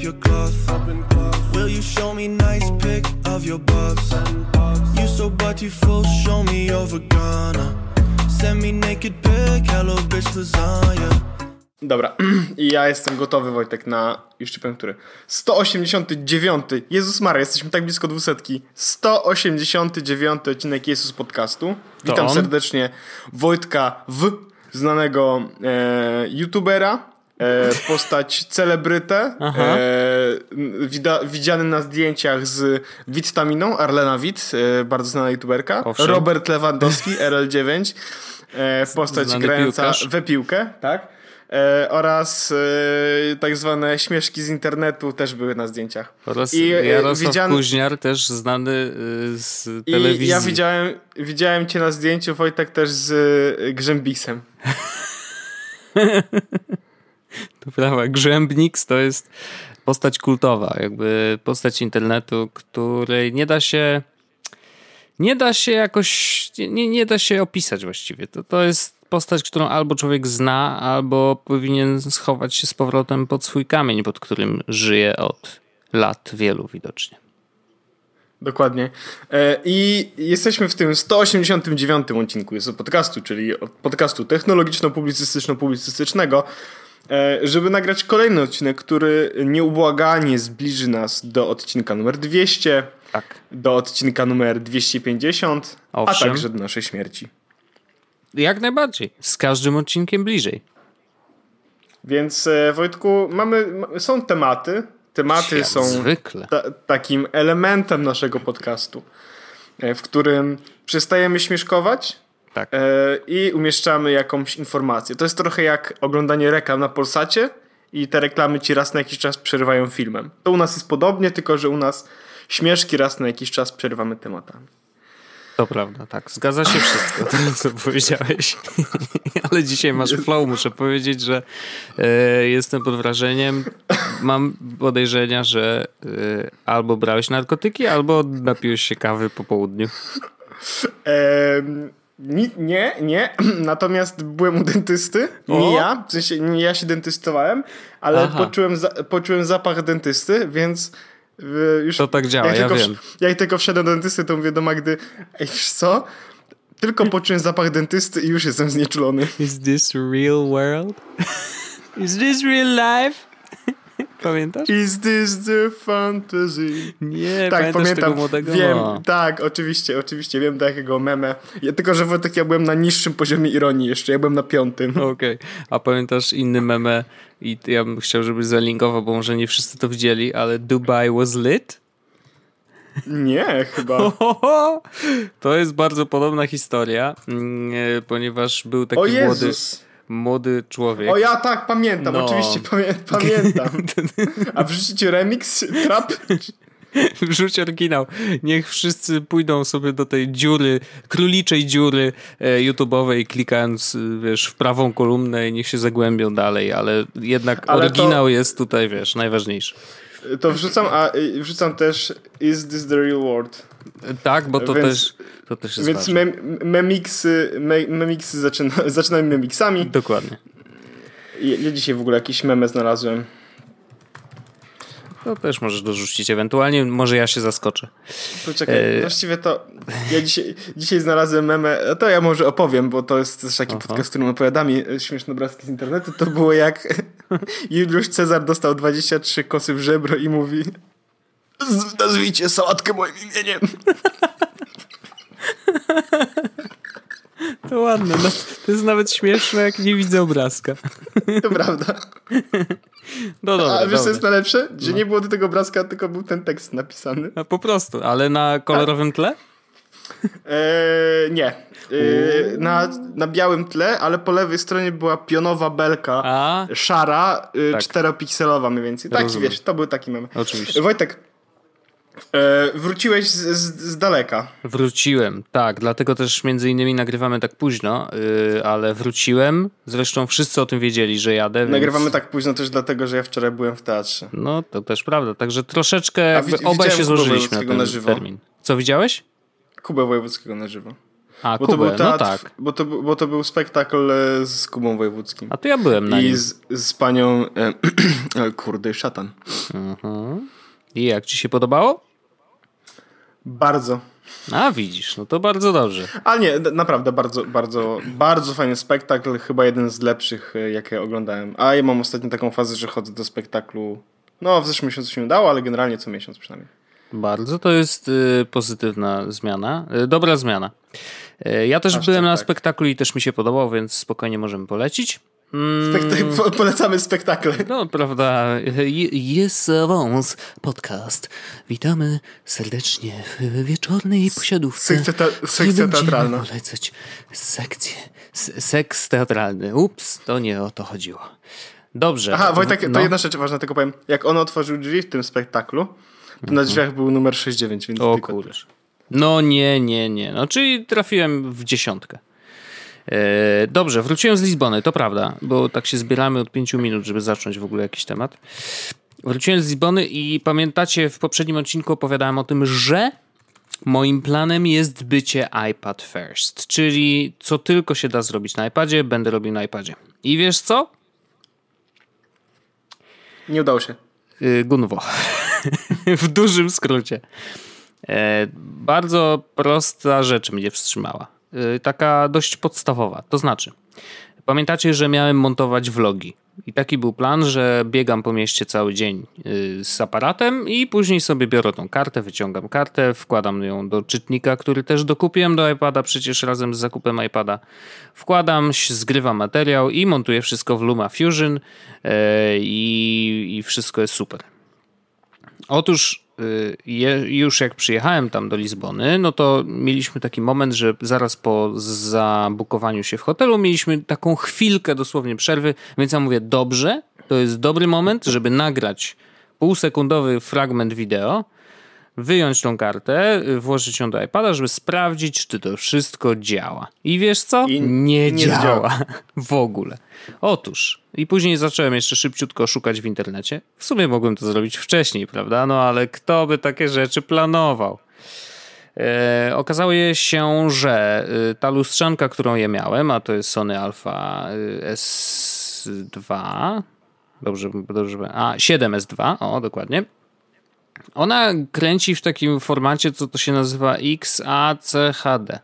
up your cloth? Will you show me nice pic of your? You so full, show me your vagina. Send me naked pic, hello bitch lasagna. Dobra, i ja jestem gotowy, Wojtek, na już ci powiem, który. 189. Jezus Maria, jesteśmy tak blisko 200. 189 odcinek Jezus Podcastu. Witam serdecznie Wojtka W, znanego e, youtubera, postać celebrytę, e, widziany na zdjęciach z Witaminą, Arlena Wit, e, bardzo znana youtuberka. Owszem. Robert Lewandowski, RL9, e, postać Znany grająca piłkarz. we piłkę, tak? e, oraz e, tak zwane śmieszki z internetu też były na zdjęciach. Oraz I, e, Jarosław widziałem... Kuźniar też znany e, z telewizji. I ja widziałem, widziałem cię na zdjęciu, Wojtek, też z e, Grzębisem. to prawda, Grzębniks to jest postać kultowa, jakby postać internetu, której nie da się nie da się jakoś, nie, nie da się opisać właściwie. To, to jest postać, którą albo człowiek zna, albo powinien schować się z powrotem pod swój kamień, pod którym żyje od lat wielu widocznie. Dokładnie. E, I jesteśmy w tym 189 odcinku jest podcastu, czyli podcastu technologiczno-publicystyczno-publicystycznego, żeby nagrać kolejny odcinek, który nieubłaganie zbliży nas do odcinka numer 200, tak. do odcinka numer 250, Owszem. a także do naszej śmierci. Jak najbardziej. Z każdym odcinkiem bliżej. Więc e, Wojtku, mamy, są tematy. Tematy Jak są. Ta, takim elementem naszego podcastu, e, w którym przestajemy śmieszkować tak. e, i umieszczamy jakąś informację. To jest trochę jak oglądanie reklam na Polsacie i te reklamy ci raz na jakiś czas przerywają filmem. To u nas jest podobnie, tylko że u nas śmieszki raz na jakiś czas przerywamy tematami. To prawda, tak. Zgadza się wszystko, to co powiedziałeś. Ale dzisiaj masz flow, muszę powiedzieć, że e, jestem pod wrażeniem. Mam podejrzenia, że e, albo brałeś narkotyki, albo napiłeś się kawy po południu. Nie, nie. Natomiast byłem u dentysty. Nie ja. W sensie nie ja się dentystowałem, ale poczułem, za, poczułem zapach dentysty, więc już to tak działa, jak ja tylko, wiem. Jak tylko wszedłem do dentysty, to mówię do Magdy, ej, wiesz co? Tylko poczułem zapach dentysty i już jestem znieczulony. Is this real world? Is this real life? Pamiętasz? Is this the fantasy? Nie, tak, pamiętam. Tego młodego wiem, tak, oczywiście, oczywiście, wiem do jakiego meme. Ja, tylko, że tak ja byłem na niższym poziomie ironii jeszcze, ja byłem na piątym. Okej, okay. a pamiętasz inny meme i ja bym chciał, żebyś zalinkował, bo może nie wszyscy to widzieli, ale Dubai was lit? Nie, chyba. To jest bardzo podobna historia, mm, e, ponieważ był taki o młody młody człowiek. O ja tak, pamiętam, no. oczywiście pamię pamiętam. A wrzucicie remix, trap? Wrzuć oryginał. Niech wszyscy pójdą sobie do tej dziury, króliczej dziury e, YouTube'owej, klikając, wiesz, w prawą kolumnę i niech się zagłębią dalej, ale jednak ale oryginał to... jest tutaj, wiesz, najważniejszy. To wrzucam, a wrzucam też Is this the real world? Tak, bo to więc, też to też jest Więc me, memiksy, me, memiksy zaczyna, zaczynamy memiksami. Dokładnie. Ja dzisiaj w ogóle jakiś meme znalazłem. To też możesz dorzucić ewentualnie, może ja się zaskoczę. Poczekaj, e... właściwie to ja dzisiaj, dzisiaj znalazłem meme, to ja może opowiem, bo to jest też taki Aha. podcast, którym opowiadami e, śmieszne obrazki z internetu. To było jak Juliusz Cezar dostał 23 kosy w żebro i mówi nazwijcie sałatkę moim imieniem. To ładne. No, to jest nawet śmieszne, jak nie widzę obrazka. To prawda. No dobra, A wiesz, co jest najlepsze? Że no. nie było do tego obrazka, tylko był ten tekst napisany. A po prostu, ale na kolorowym tle? Eee, nie. Eee, na, na białym tle, ale po lewej stronie była pionowa belka A? szara, y, tak. czteropikselowa mniej więcej. Tak, wiesz, to był taki mem. Oczywiście. Wojtek, E, wróciłeś z, z, z, daleka. Wróciłem, tak. Dlatego też między innymi nagrywamy tak późno, yy, ale wróciłem. Zresztą wszyscy o tym wiedzieli, że jadę. Więc... Nagrywamy tak późno też dlatego, że ja wczoraj byłem w teatrze. No, to też prawda. Także troszeczkę jakby obaj się złożyliśmy na ten na żywo. termin. Co widziałeś? Kubę Wojewódzkiego na żywo. A, bo Kubę, to był teatr, no tak. Bo to, bo to był spektakl e, z Kubą Wojewódzkim. A to ja byłem na I nim. I z, z panią... E, kurde, szatan. Mhm. I jak ci się podobało? Bardzo. A widzisz, no to bardzo dobrze. Ale nie, naprawdę bardzo, bardzo, bardzo fajny spektakl, chyba jeden z lepszych, e, jakie oglądałem. A ja mam ostatnio taką fazę, że chodzę do spektaklu, no w zeszłym miesiącu się udało, ale generalnie co miesiąc przynajmniej. Bardzo, to jest y, pozytywna zmiana, y, dobra zmiana. Y, ja też Aż byłem tak, na tak. spektaklu i też mi się podobał, więc spokojnie możemy polecić. Mm. polecamy spektakle. No, prawda. Jest Avance podcast. Witamy serdecznie w wieczornej posiadówce. Sekcja, ta, sekcja teatralna. polecać sekcję. Seks teatralny. Ups, to nie o to chodziło. Dobrze. Aha, Wojtek, no. to jedna rzecz ważna, tylko powiem. Jak on otworzył drzwi w tym spektaklu, to na drzwiach był numer 69, więc o kurczę. No nie, nie, nie. No, czyli trafiłem w dziesiątkę. E, dobrze, wróciłem z Lizbony, to prawda, bo tak się zbieramy od pięciu minut, żeby zacząć w ogóle jakiś temat. Wróciłem z Lizbony i pamiętacie, w poprzednim odcinku opowiadałem o tym, że moim planem jest bycie iPad first, czyli co tylko się da zrobić na iPadzie, będę robił na iPadzie. I wiesz co? Nie udało się. Y, Gunwo. w dużym skrócie. E, bardzo prosta rzecz mnie wstrzymała. Y, taka dość podstawowa. To znaczy, pamiętacie, że miałem montować vlogi. I taki był plan, że biegam po mieście cały dzień y, z aparatem i później sobie biorę tą kartę, wyciągam kartę, wkładam ją do czytnika, który też dokupiłem do iPada, przecież razem z zakupem iPada. Wkładam, zgrywam materiał i montuję wszystko w LumaFusion y, i, i wszystko jest super. Otóż Y, już jak przyjechałem tam do Lizbony, no to mieliśmy taki moment, że zaraz po zabukowaniu się w hotelu mieliśmy taką chwilkę dosłownie przerwy, więc ja mówię, dobrze, to jest dobry moment, żeby nagrać półsekundowy fragment wideo, wyjąć tą kartę, włożyć ją do iPada, żeby sprawdzić, czy to wszystko działa. I wiesz co? I nie, nie działa. działa. w ogóle. Otóż, i później zacząłem jeszcze szybciutko szukać w internecie. W sumie mogłem to zrobić wcześniej, prawda? No ale kto by takie rzeczy planował? E, okazało się, że e, ta lustrzanka, którą ja miałem, a to jest Sony Alpha e, S2, dobrze, dobrze, a 7S2, o dokładnie, ona kręci w takim formacie, co to się nazywa XACHD.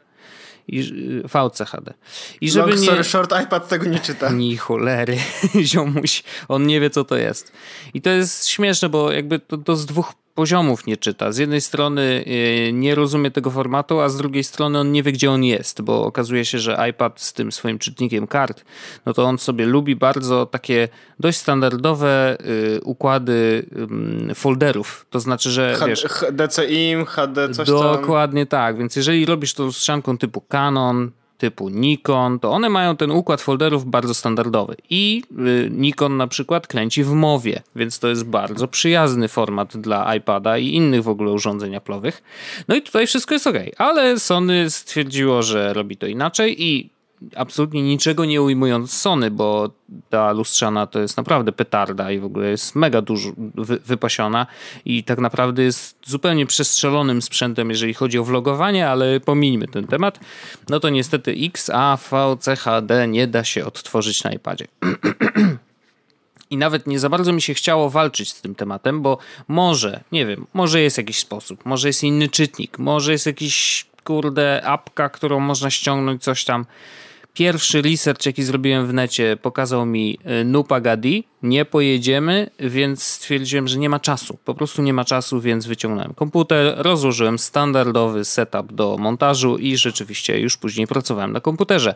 I, VCHD. I żeby Long story nie... short, iPad tego nie czyta. Ni cholery, ziomuś. On nie wie, co to jest. I to jest śmieszne, bo jakby to, to z dwóch poziomów nie czyta. Z jednej strony y, nie rozumie tego formatu, a z drugiej strony on nie wie, gdzie on jest, bo okazuje się, że iPad z tym swoim czytnikiem kart, no to on sobie lubi bardzo takie dość standardowe y, układy folderów. To znaczy, że H wiesz... HDCIM, HD coś Dokładnie tak, więc jeżeli robisz to z szanką typu Canon, typu Nikon, to one mają ten układ folderów bardzo standardowy. I y, Nikon na przykład kręci w mowie, więc to jest bardzo przyjazny format dla iPada i innych w ogóle urządzeń Apple'owych. No i tutaj wszystko jest ok, ale Sony stwierdziło, że robi to inaczej i absolutnie niczego nie ujmując Sony, bo ta lustrzana to jest naprawdę petarda i w ogóle jest mega dużo wy, wypasiona i tak naprawdę jest zupełnie przestrzelonym sprzętem, jeżeli chodzi o vlogowanie, ale pomińmy ten temat. No to niestety XAVCHD nie da się odtworzyć na iPadzie. I nawet nie za bardzo mi się chciało walczyć z tym tematem, bo może, nie wiem, może jest jakiś sposób, może jest inny czytnik, może jest jakiś, kurde, apka, którą można ściągnąć, coś tam. Pierwszy research, jaki zrobiłem w necie, pokazał mi y, Nupagadi. Nie pojedziemy, więc stwierdziłem, że nie ma czasu. Po prostu nie ma czasu, więc wyciągnąłem komputer, rozłożyłem standardowy setup do montażu i rzeczywiście już później pracowałem na komputerze.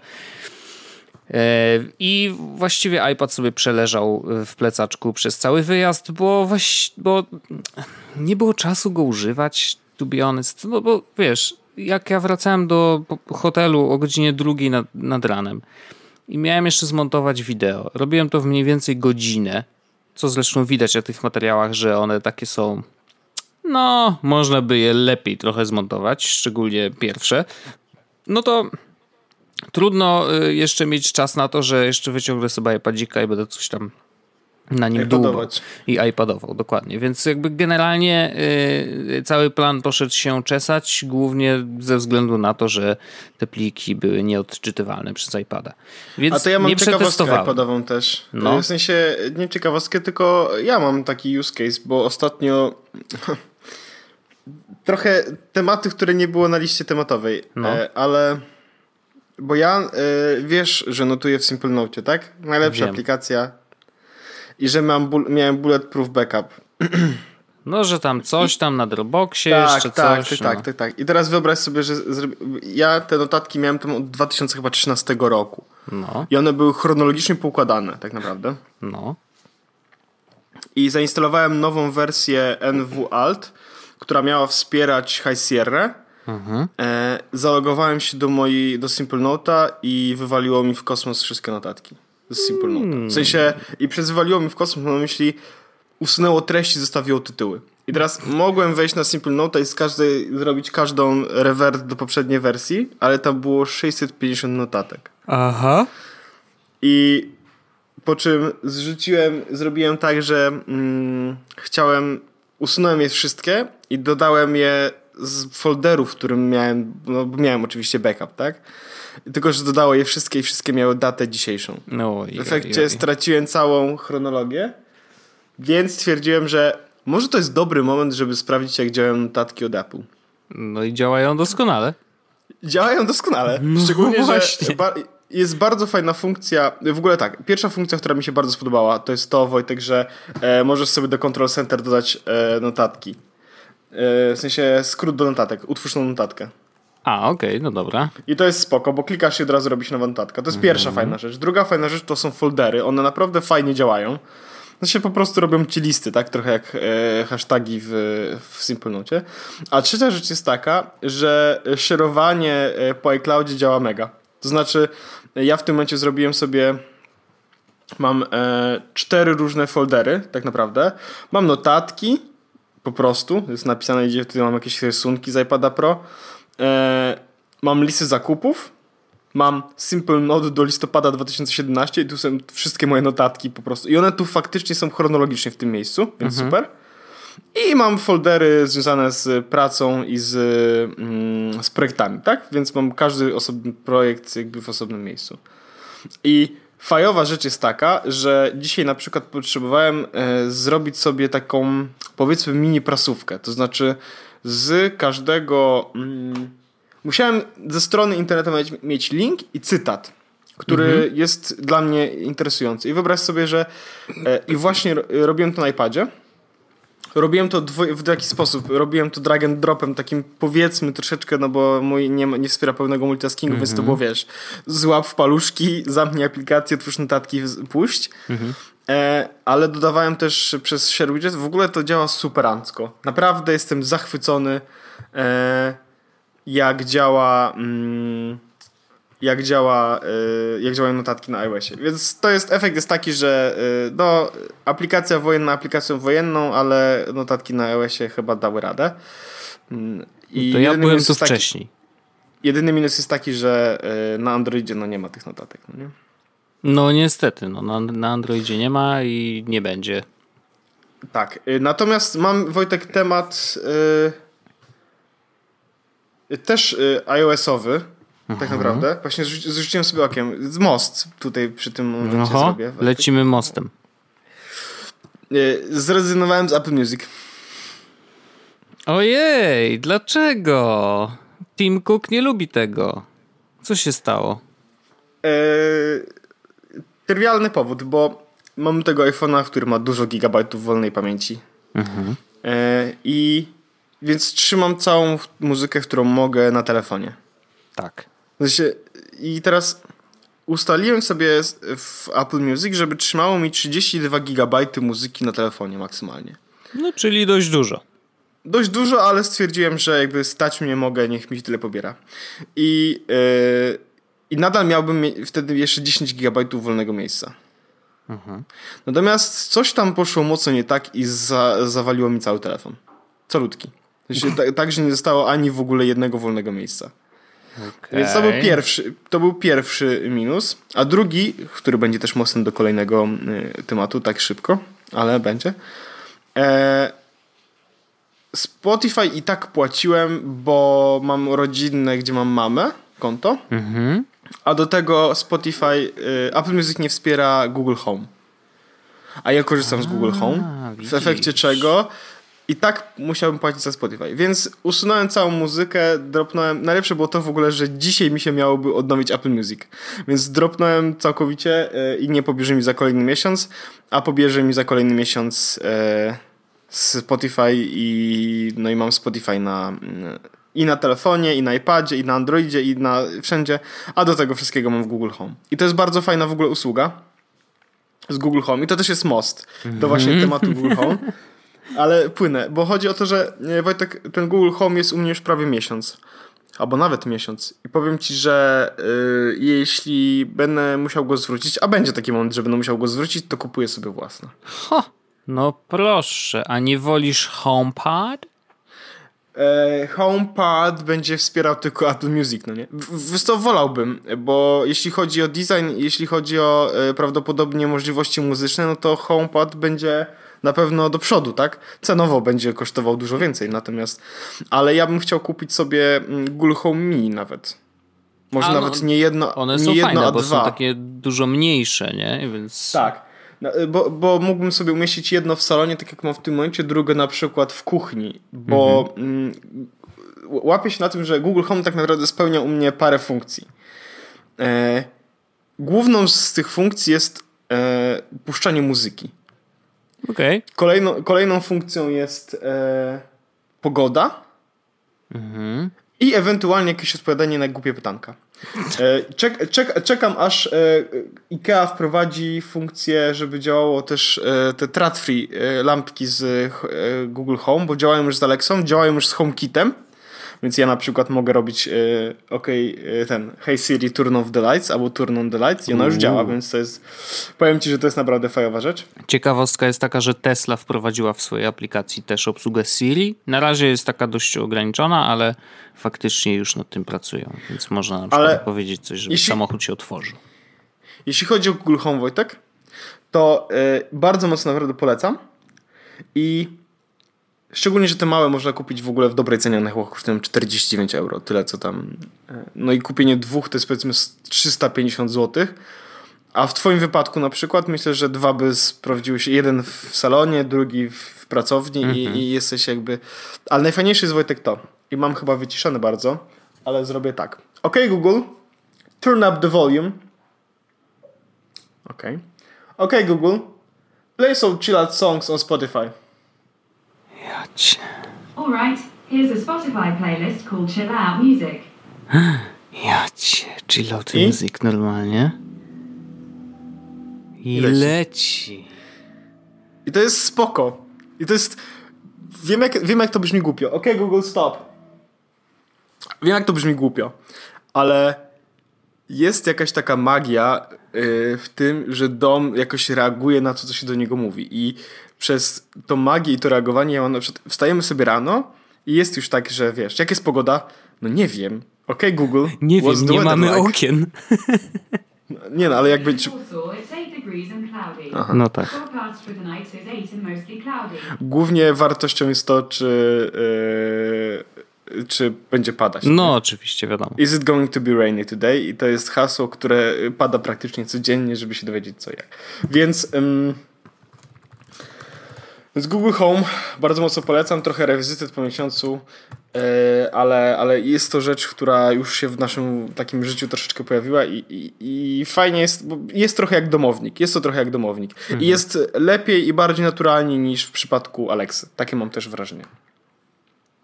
E, I właściwie iPad sobie przeleżał w plecaczku przez cały wyjazd, bo, bo nie było czasu go używać, to be honest. No bo wiesz, jak ja wracałem do hotelu o godzinie drugiej nad, nad ranem i miałem jeszcze zmontować wideo, robiłem to w mniej więcej godzinę, co zresztą widać na tych materiałach, że one takie są. No, można by je lepiej trochę zmontować, szczególnie pierwsze. No to trudno y, jeszcze mieć czas na to, że jeszcze wyciągnę sobie iPadzika i będę coś tam na nim długo. I iPadował, dokładnie. Więc jakby generalnie y, cały plan poszedł się czesać, głównie ze względu na to, że te pliki były nieodczytywalne przez iPada. Więc A to ja mam ciekawostkę iPadową też. No. W sensie, nie ciekawostkę, tylko ja mam taki use case, bo ostatnio trochę tematy, które nie było na liście tematowej, no. E, ale bo ja, e, wiesz, że notuję w Simple Note, tak? Najlepsza Wiem. aplikacja i że mam miałem bulletproof backup. No, że tam coś tam na Dropboxie tak, jeszcze tak, coś. Tak, no. tak, tak, tak. I teraz wyobraź sobie, że ja te notatki miałem tam od 2013 roku. No. I one były chronologicznie poukładane, tak naprawdę. No. I zainstalowałem nową wersję NW Alt, która miała wspierać High Sierra. Mhm. E, zalogowałem się do mojej, do Simple Note'a i wywaliło mi w kosmos wszystkie notatki Simple Note. W hmm. sensie i przezwaliło mi w kosmos na myśli usunęło treści, zostawiło tytuły. I teraz mogłem wejść na Simple Note i z każdej zrobić każdą rewert do poprzedniej wersji, ale tam było 650 notatek. Aha. I po czym zrzuciłem, zrobiłem tak, że mm, chciałem, usunąłem je wszystkie i dodałem je z folderu, w którym miałem, no miałem oczywiście backup, tak? Tylko, że dodało je wszystkie i wszystkie miały datę dzisiejszą. No, w efekcie straciłem całą chronologię, więc stwierdziłem, że może to jest dobry moment, żeby sprawdzić, jak działają notatki od Apple. No i działają doskonale. Działają doskonale. No Szczególnie, no że ba jest bardzo fajna funkcja. W ogóle tak, pierwsza funkcja, która mi się bardzo spodobała, to jest to, Wojtek, że e, możesz sobie do Control Center dodać e, notatki. E, w sensie skrót do notatek. Utwórz tą notatkę. A, okej, okay, no dobra. I to jest spoko, bo klikasz i od razu robisz nową notatkę. To jest pierwsza mhm. fajna rzecz. Druga fajna rzecz to są foldery. One naprawdę fajnie działają. No się po prostu robią ci listy, tak? Trochę jak e, hasztagi w, w Simple Note. A trzecia rzecz jest taka, że szerowanie e, po iCloudzie działa mega. To znaczy, ja w tym momencie zrobiłem sobie mam e, cztery różne foldery, tak naprawdę. Mam notatki, po prostu, jest napisane, gdzie tutaj mam jakieś rysunki z iPada Pro. E, mam listy zakupów, mam Simple Note do listopada 2017 i tu są wszystkie moje notatki po prostu. I one tu faktycznie są chronologicznie w tym miejscu, więc mhm. super. I mam foldery związane z pracą i z, mm, z projektami, tak? Więc mam każdy osobny projekt jakby w osobnym miejscu. I fajowa rzecz jest taka, że dzisiaj na przykład potrzebowałem e, zrobić sobie taką powiedzmy mini prasówkę. To znaczy z każdego. Mm, musiałem ze strony internetowej mieć link i cytat, który mhm. jest dla mnie interesujący. I wyobraź sobie, że. E, I właśnie robiłem to na iPadzie. Robiłem to w taki sposób. Robiłem to drag and dropem, takim powiedzmy troszeczkę, no bo mój nie, nie wspiera pełnego multitaskingu, mm -hmm. więc to mhm. było wiesz, złap w paluszki, zamknij aplikację, twórz notatki, puść. Mm -hmm. E, ale dodawałem też przez Share Widget. W ogóle to działa superancko. Naprawdę jestem zachwycony, e, jak działa. Mm, jak działa, e, jak działają notatki na iOSie. Więc to jest, efekt jest taki, że no, aplikacja wojenna aplikacją wojenną, ale notatki na iOSie chyba dały radę. Mm, I to ja byłem tu wcześniej. jedyny minus jest taki, że na Androidzie no nie ma tych notatek. No nie? No niestety, no, na, na Androidzie nie ma i nie będzie. Tak, y, natomiast mam Wojtek temat yy, też yy, iOS-owy, tak mhm. naprawdę. Właśnie zrzuciłem sobie okiem. Z most tutaj przy tym momencie Oho, zrobię. Lecimy mostem. Yy, zrezygnowałem z Apple Music. Ojej, dlaczego? Tim Cook nie lubi tego. Co się stało? Yy, trywialny powód, bo mam tego iPhone'a, który ma dużo gigabajtów wolnej pamięci. Mhm. E, I więc trzymam całą muzykę, którą mogę na telefonie. Tak. I teraz ustaliłem sobie w Apple Music, żeby trzymało mi 32 gigabajty muzyki na telefonie maksymalnie. No, czyli dość dużo. Dość dużo, ale stwierdziłem, że jakby stać mnie mogę, niech mi tyle pobiera. I yy, i nadal miałbym wtedy jeszcze 10 GB wolnego miejsca. Mhm. Natomiast coś tam poszło mocno nie tak i za, zawaliło mi cały telefon. Calutki. tak, tak, że nie zostało ani w ogóle jednego wolnego miejsca. Okay. Więc to był, pierwszy, to był pierwszy minus. A drugi, który będzie też mocny do kolejnego y, tematu, tak szybko, ale będzie. E, Spotify i tak płaciłem, bo mam rodzinne, gdzie mam mamę, konto. Mhm. A do tego Spotify, y, Apple Music nie wspiera Google Home. A ja korzystam z Google Home. W efekcie czego i tak musiałbym płacić za Spotify. Więc usunąłem całą muzykę, dropnąłem. Najlepsze było to w ogóle, że dzisiaj mi się miałoby odnowić Apple Music. Więc dropnąłem całkowicie y, i nie pobierze mi za kolejny miesiąc, a pobierze mi za kolejny miesiąc e, Spotify i no i mam Spotify na i na telefonie, i na iPadzie, i na Androidzie, i na wszędzie, a do tego wszystkiego mam w Google Home. I to jest bardzo fajna w ogóle usługa z Google Home i to też jest most do właśnie mhm. tematu Google Home. Ale płynę, bo chodzi o to, że e, Wojtek, ten Google Home jest u mnie już prawie miesiąc. Albo nawet miesiąc. I powiem ci, że yy, jeśli będę musiał go zwrócić, a będzie taki moment, że będę musiał go zwrócić, to kupuję sobie własne. Ha, no proszę, a nie wolisz HomePod? E, HomePad będzie wspierał tylko Apple Music, no nie? Wiesz co, wolałbym, bo jeśli chodzi o design, jeśli chodzi o e, prawdopodobnie możliwości muzyczne, no to HomePad będzie na pewno do przodu, tak? Cenowo będzie kosztował dużo więcej, natomiast, ale ja bym chciał kupić sobie mm, Google Home Mini nawet. Może a, nawet no, nie jedno, one nie są jedno, fajne, a bo dwa. są takie dużo mniejsze, nie? Więc... Tak. No, y, bo, bo mógłbym sobie umieścić jedno w salonie, tak jak mam w tym momencie, drugie na przykład w kuchni, bo mhm. mm, łapię się na tym, że Google Home tak naprawdę spełnia u mnie parę funkcji. E, główną z tych funkcji jest e, puszczanie muzyki. Okay. Kolejną, kolejną funkcją jest e, pogoda mhm. i ewentualnie jakieś odpowiadanie na głupie pytanka. E, czek, czek, czekam aż e, IKEA wprowadzi funkcję, żeby działało też e, te trat-free lampki z Google Home, bo działają już z Alexą, działają już z HomeKitem. Więc ja na przykład mogę robić yy, ok, yy, ten Hey Siri turn off the lights albo turn on the lights i ona już działa, więc to jest powiem ci, że to jest naprawdę fajowa rzecz. Ciekawostka jest taka, że Tesla wprowadziła w swojej aplikacji też obsługę Siri. Na razie jest taka dość ograniczona, ale faktycznie już nad tym pracują, więc można na przykład ale powiedzieć coś, żeby jeśli, samochód się otworzył. Jeśli chodzi o Google Home, Wojtek, to yy, bardzo mocno naprawdę polecam i Szczególnie, że te małe można kupić w ogóle w dobrej cenie, one kosztują 49 euro, tyle co tam. E, no i kupienie dwóch to jest powiedzmy 350 zł. A w twoim wypadku na przykład myślę, że dwa by sprawdziły się, jeden w salonie, drugi w pracowni i, mhm. i, jesteś jakby... Ale najfajniejszy jest Wojtek to, i mam chyba wyciszony bardzo, ale zrobię tak. OK Google, turn up the volume. OK. OK Google, play some chill out songs on Spotify. Ja cię. Alright, here's a Spotify playlist called Chill Out Music. Ja cię, chill out I? music normalnie. I, I leci. leci. I to jest spoko. I to jest... Wiem jak, wiem jak to brzmi głupio. Ok, Google, stop. Wiem jak to brzmi głupio, ale jest jakaś taka magia yy, w tym, że dom jakoś reaguje na to, co się do niego mówi. I przez tą magię i to reagowanie, ja mam na przykład, wstajemy sobie rano i jest już tak, że wiesz, jak jest pogoda? No nie wiem. Ok, Google. Nie wiem, nie mamy like? okien. nie no, ale jakby... Aha. No tak. Głównie wartością jest to, czy... Yy, czy będzie padać. No, nie? oczywiście, wiadomo. Is it going to be rainy today? I to jest hasło, które pada praktycznie codziennie, żeby się dowiedzieć co jak. Więc... Ym, z Google Home bardzo mocno polecam, trochę rewizytet po miesiącu, e, ale, ale jest to rzecz, która już się w naszym takim życiu troszeczkę pojawiła i, i, i fajnie jest, bo jest trochę jak domownik, jest to trochę jak domownik mhm. i jest lepiej i bardziej naturalnie niż w przypadku Alexy. Takie mam też wrażenie.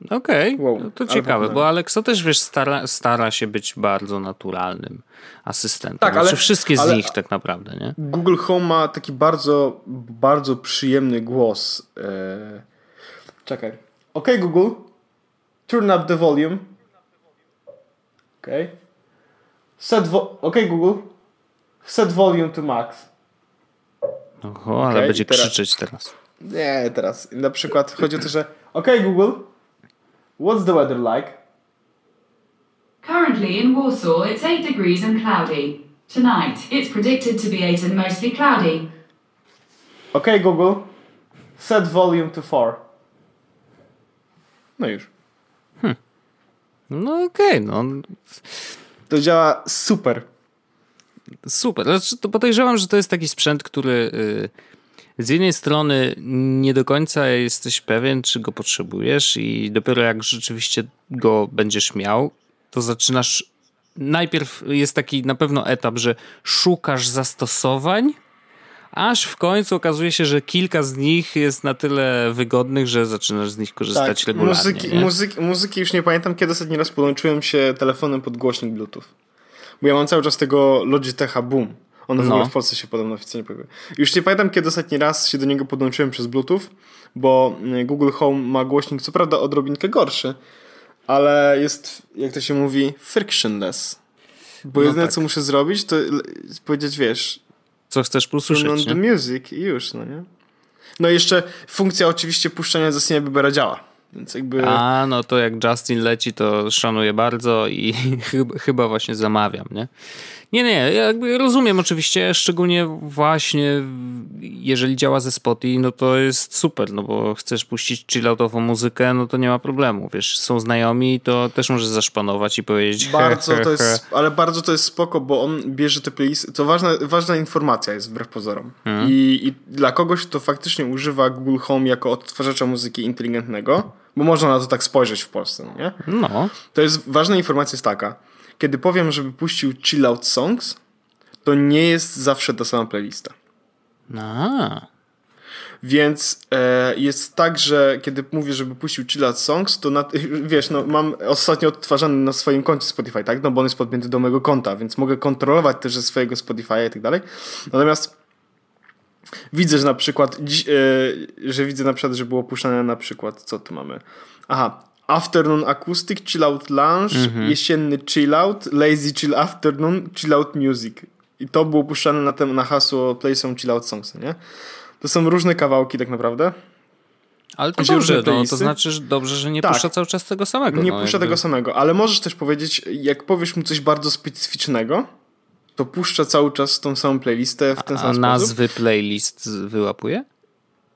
Okej, okay. wow. no to ciekawe, bo Alexa też wiesz, stara, stara się być bardzo naturalnym asystentem. Tak, znaczy ale, wszystkie z ale, nich tak naprawdę, nie? Google Home ma taki bardzo, bardzo przyjemny głos. Eee... Czekaj. OK Google, turn up the volume. OK. Set vo- OK Google, set volume to max. Oho, ale okay, będzie teraz, krzyczeć teraz. Nie, teraz. Na przykład chodzi o to, że OK Google, what's the weather like? Currently in Warsaw, it's 8 degrees and cloudy. Tonight, it's predicted to be 8 and mostly cloudy. Ok, Google. Set volume to 4. No już. No okej, no To działa super. super. Znaczy, to podejrzewam, że to jest taki sprzęt, który y, z jednej strony nie do końca jesteś pewien, czy go potrzebujesz i dopiero jak rzeczywiście go będziesz miał, to zaczynasz najpierw jest taki na pewno etap, że szukasz zastosowań, aż w końcu okazuje się, że kilka z nich jest na tyle wygodnych, że zaczynasz z nich korzystać regularnie. Tak, muzyki, nie? muzyki, muzyki już nie pamiętam, kiedy ostatni raz podłączyłem się telefonem pod głośnik Bluetooth. Bo ja mam cały czas tego Logitecha Boom. On w No. ogóle w Polsce się podobno oficjalnie pojawił. Już nie pamiętam, kiedy ostatni raz się do niego podłączyłem przez Bluetooth, bo y, Google Home ma głośnik, co prawda odrobinkę gorszy, ale jest, jak to się mówi, frictionless. Bo No jedyne, tak. co muszę zrobić, to powiedzieć, wiesz, Co chcesz turn on the music i już, no nie? No i jeszcze funkcja oczywiście puszczania Justina Biebera działa. Więc jakby... A, no to jak Justin leci, to szanuję bardzo i chyba właśnie zamawiam, nie? Nie, nie, ja jakby rozumiem oczywiście, szczególnie właśnie jeżeli działa ze Spotify, no to jest super, no bo chcesz puścić chilloutową muzykę, no to nie ma problemu, wiesz, są znajomi, to też możesz zaszpanować i powiedzieć Bardzo he, he, to he. jest, ale bardzo to jest spoko, bo on bierze te playlisty. To ważna, ważna informacja jest wbrew pozorom. Mhm. I, I dla kogoś, kto faktycznie używa Google Home jako odtwarzacza muzyki inteligentnego, bo można na to tak spojrzeć w Polsce, no nie? No, To jest ważna informacja jest taka. Kiedy powiem, żeby puścił chill out songs, to nie jest zawsze ta sama playlista. a, Więc e, jest tak, że kiedy mówię, żeby puścił chill out songs, to na, wiesz, no mam ostatnio odtwarzany na swoim koncie Spotify, tak? No bo on jest podpięty do mojego konta, więc mogę kontrolować też ze swojego Spotify'a i tak dalej. Natomiast widzę, że na przykład, e, że widzę na przykład, że było puszczane na przykład, co tu mamy? Aha, Afternoon Acoustic, Chill Out Lounge, jesienny Chill Out, Lazy Chill Afternoon, Chill Out Music. I to było puszczane na, tem, na hasło Play Some Chill Out Songs, nie? To są różne kawałki tak naprawdę. ale to Gdzie dobrze, no, to znaczy, że dobrze, że nie Tak. puszcza cały czas tego samego. Nie no, puszcza jakby. tego samego, ale możesz też powiedzieć, jak powiesz mu coś bardzo specyficznego, to puszcza cały czas tą samą playlistę w ten A sam sposób. nazwy playlist wyłapuje?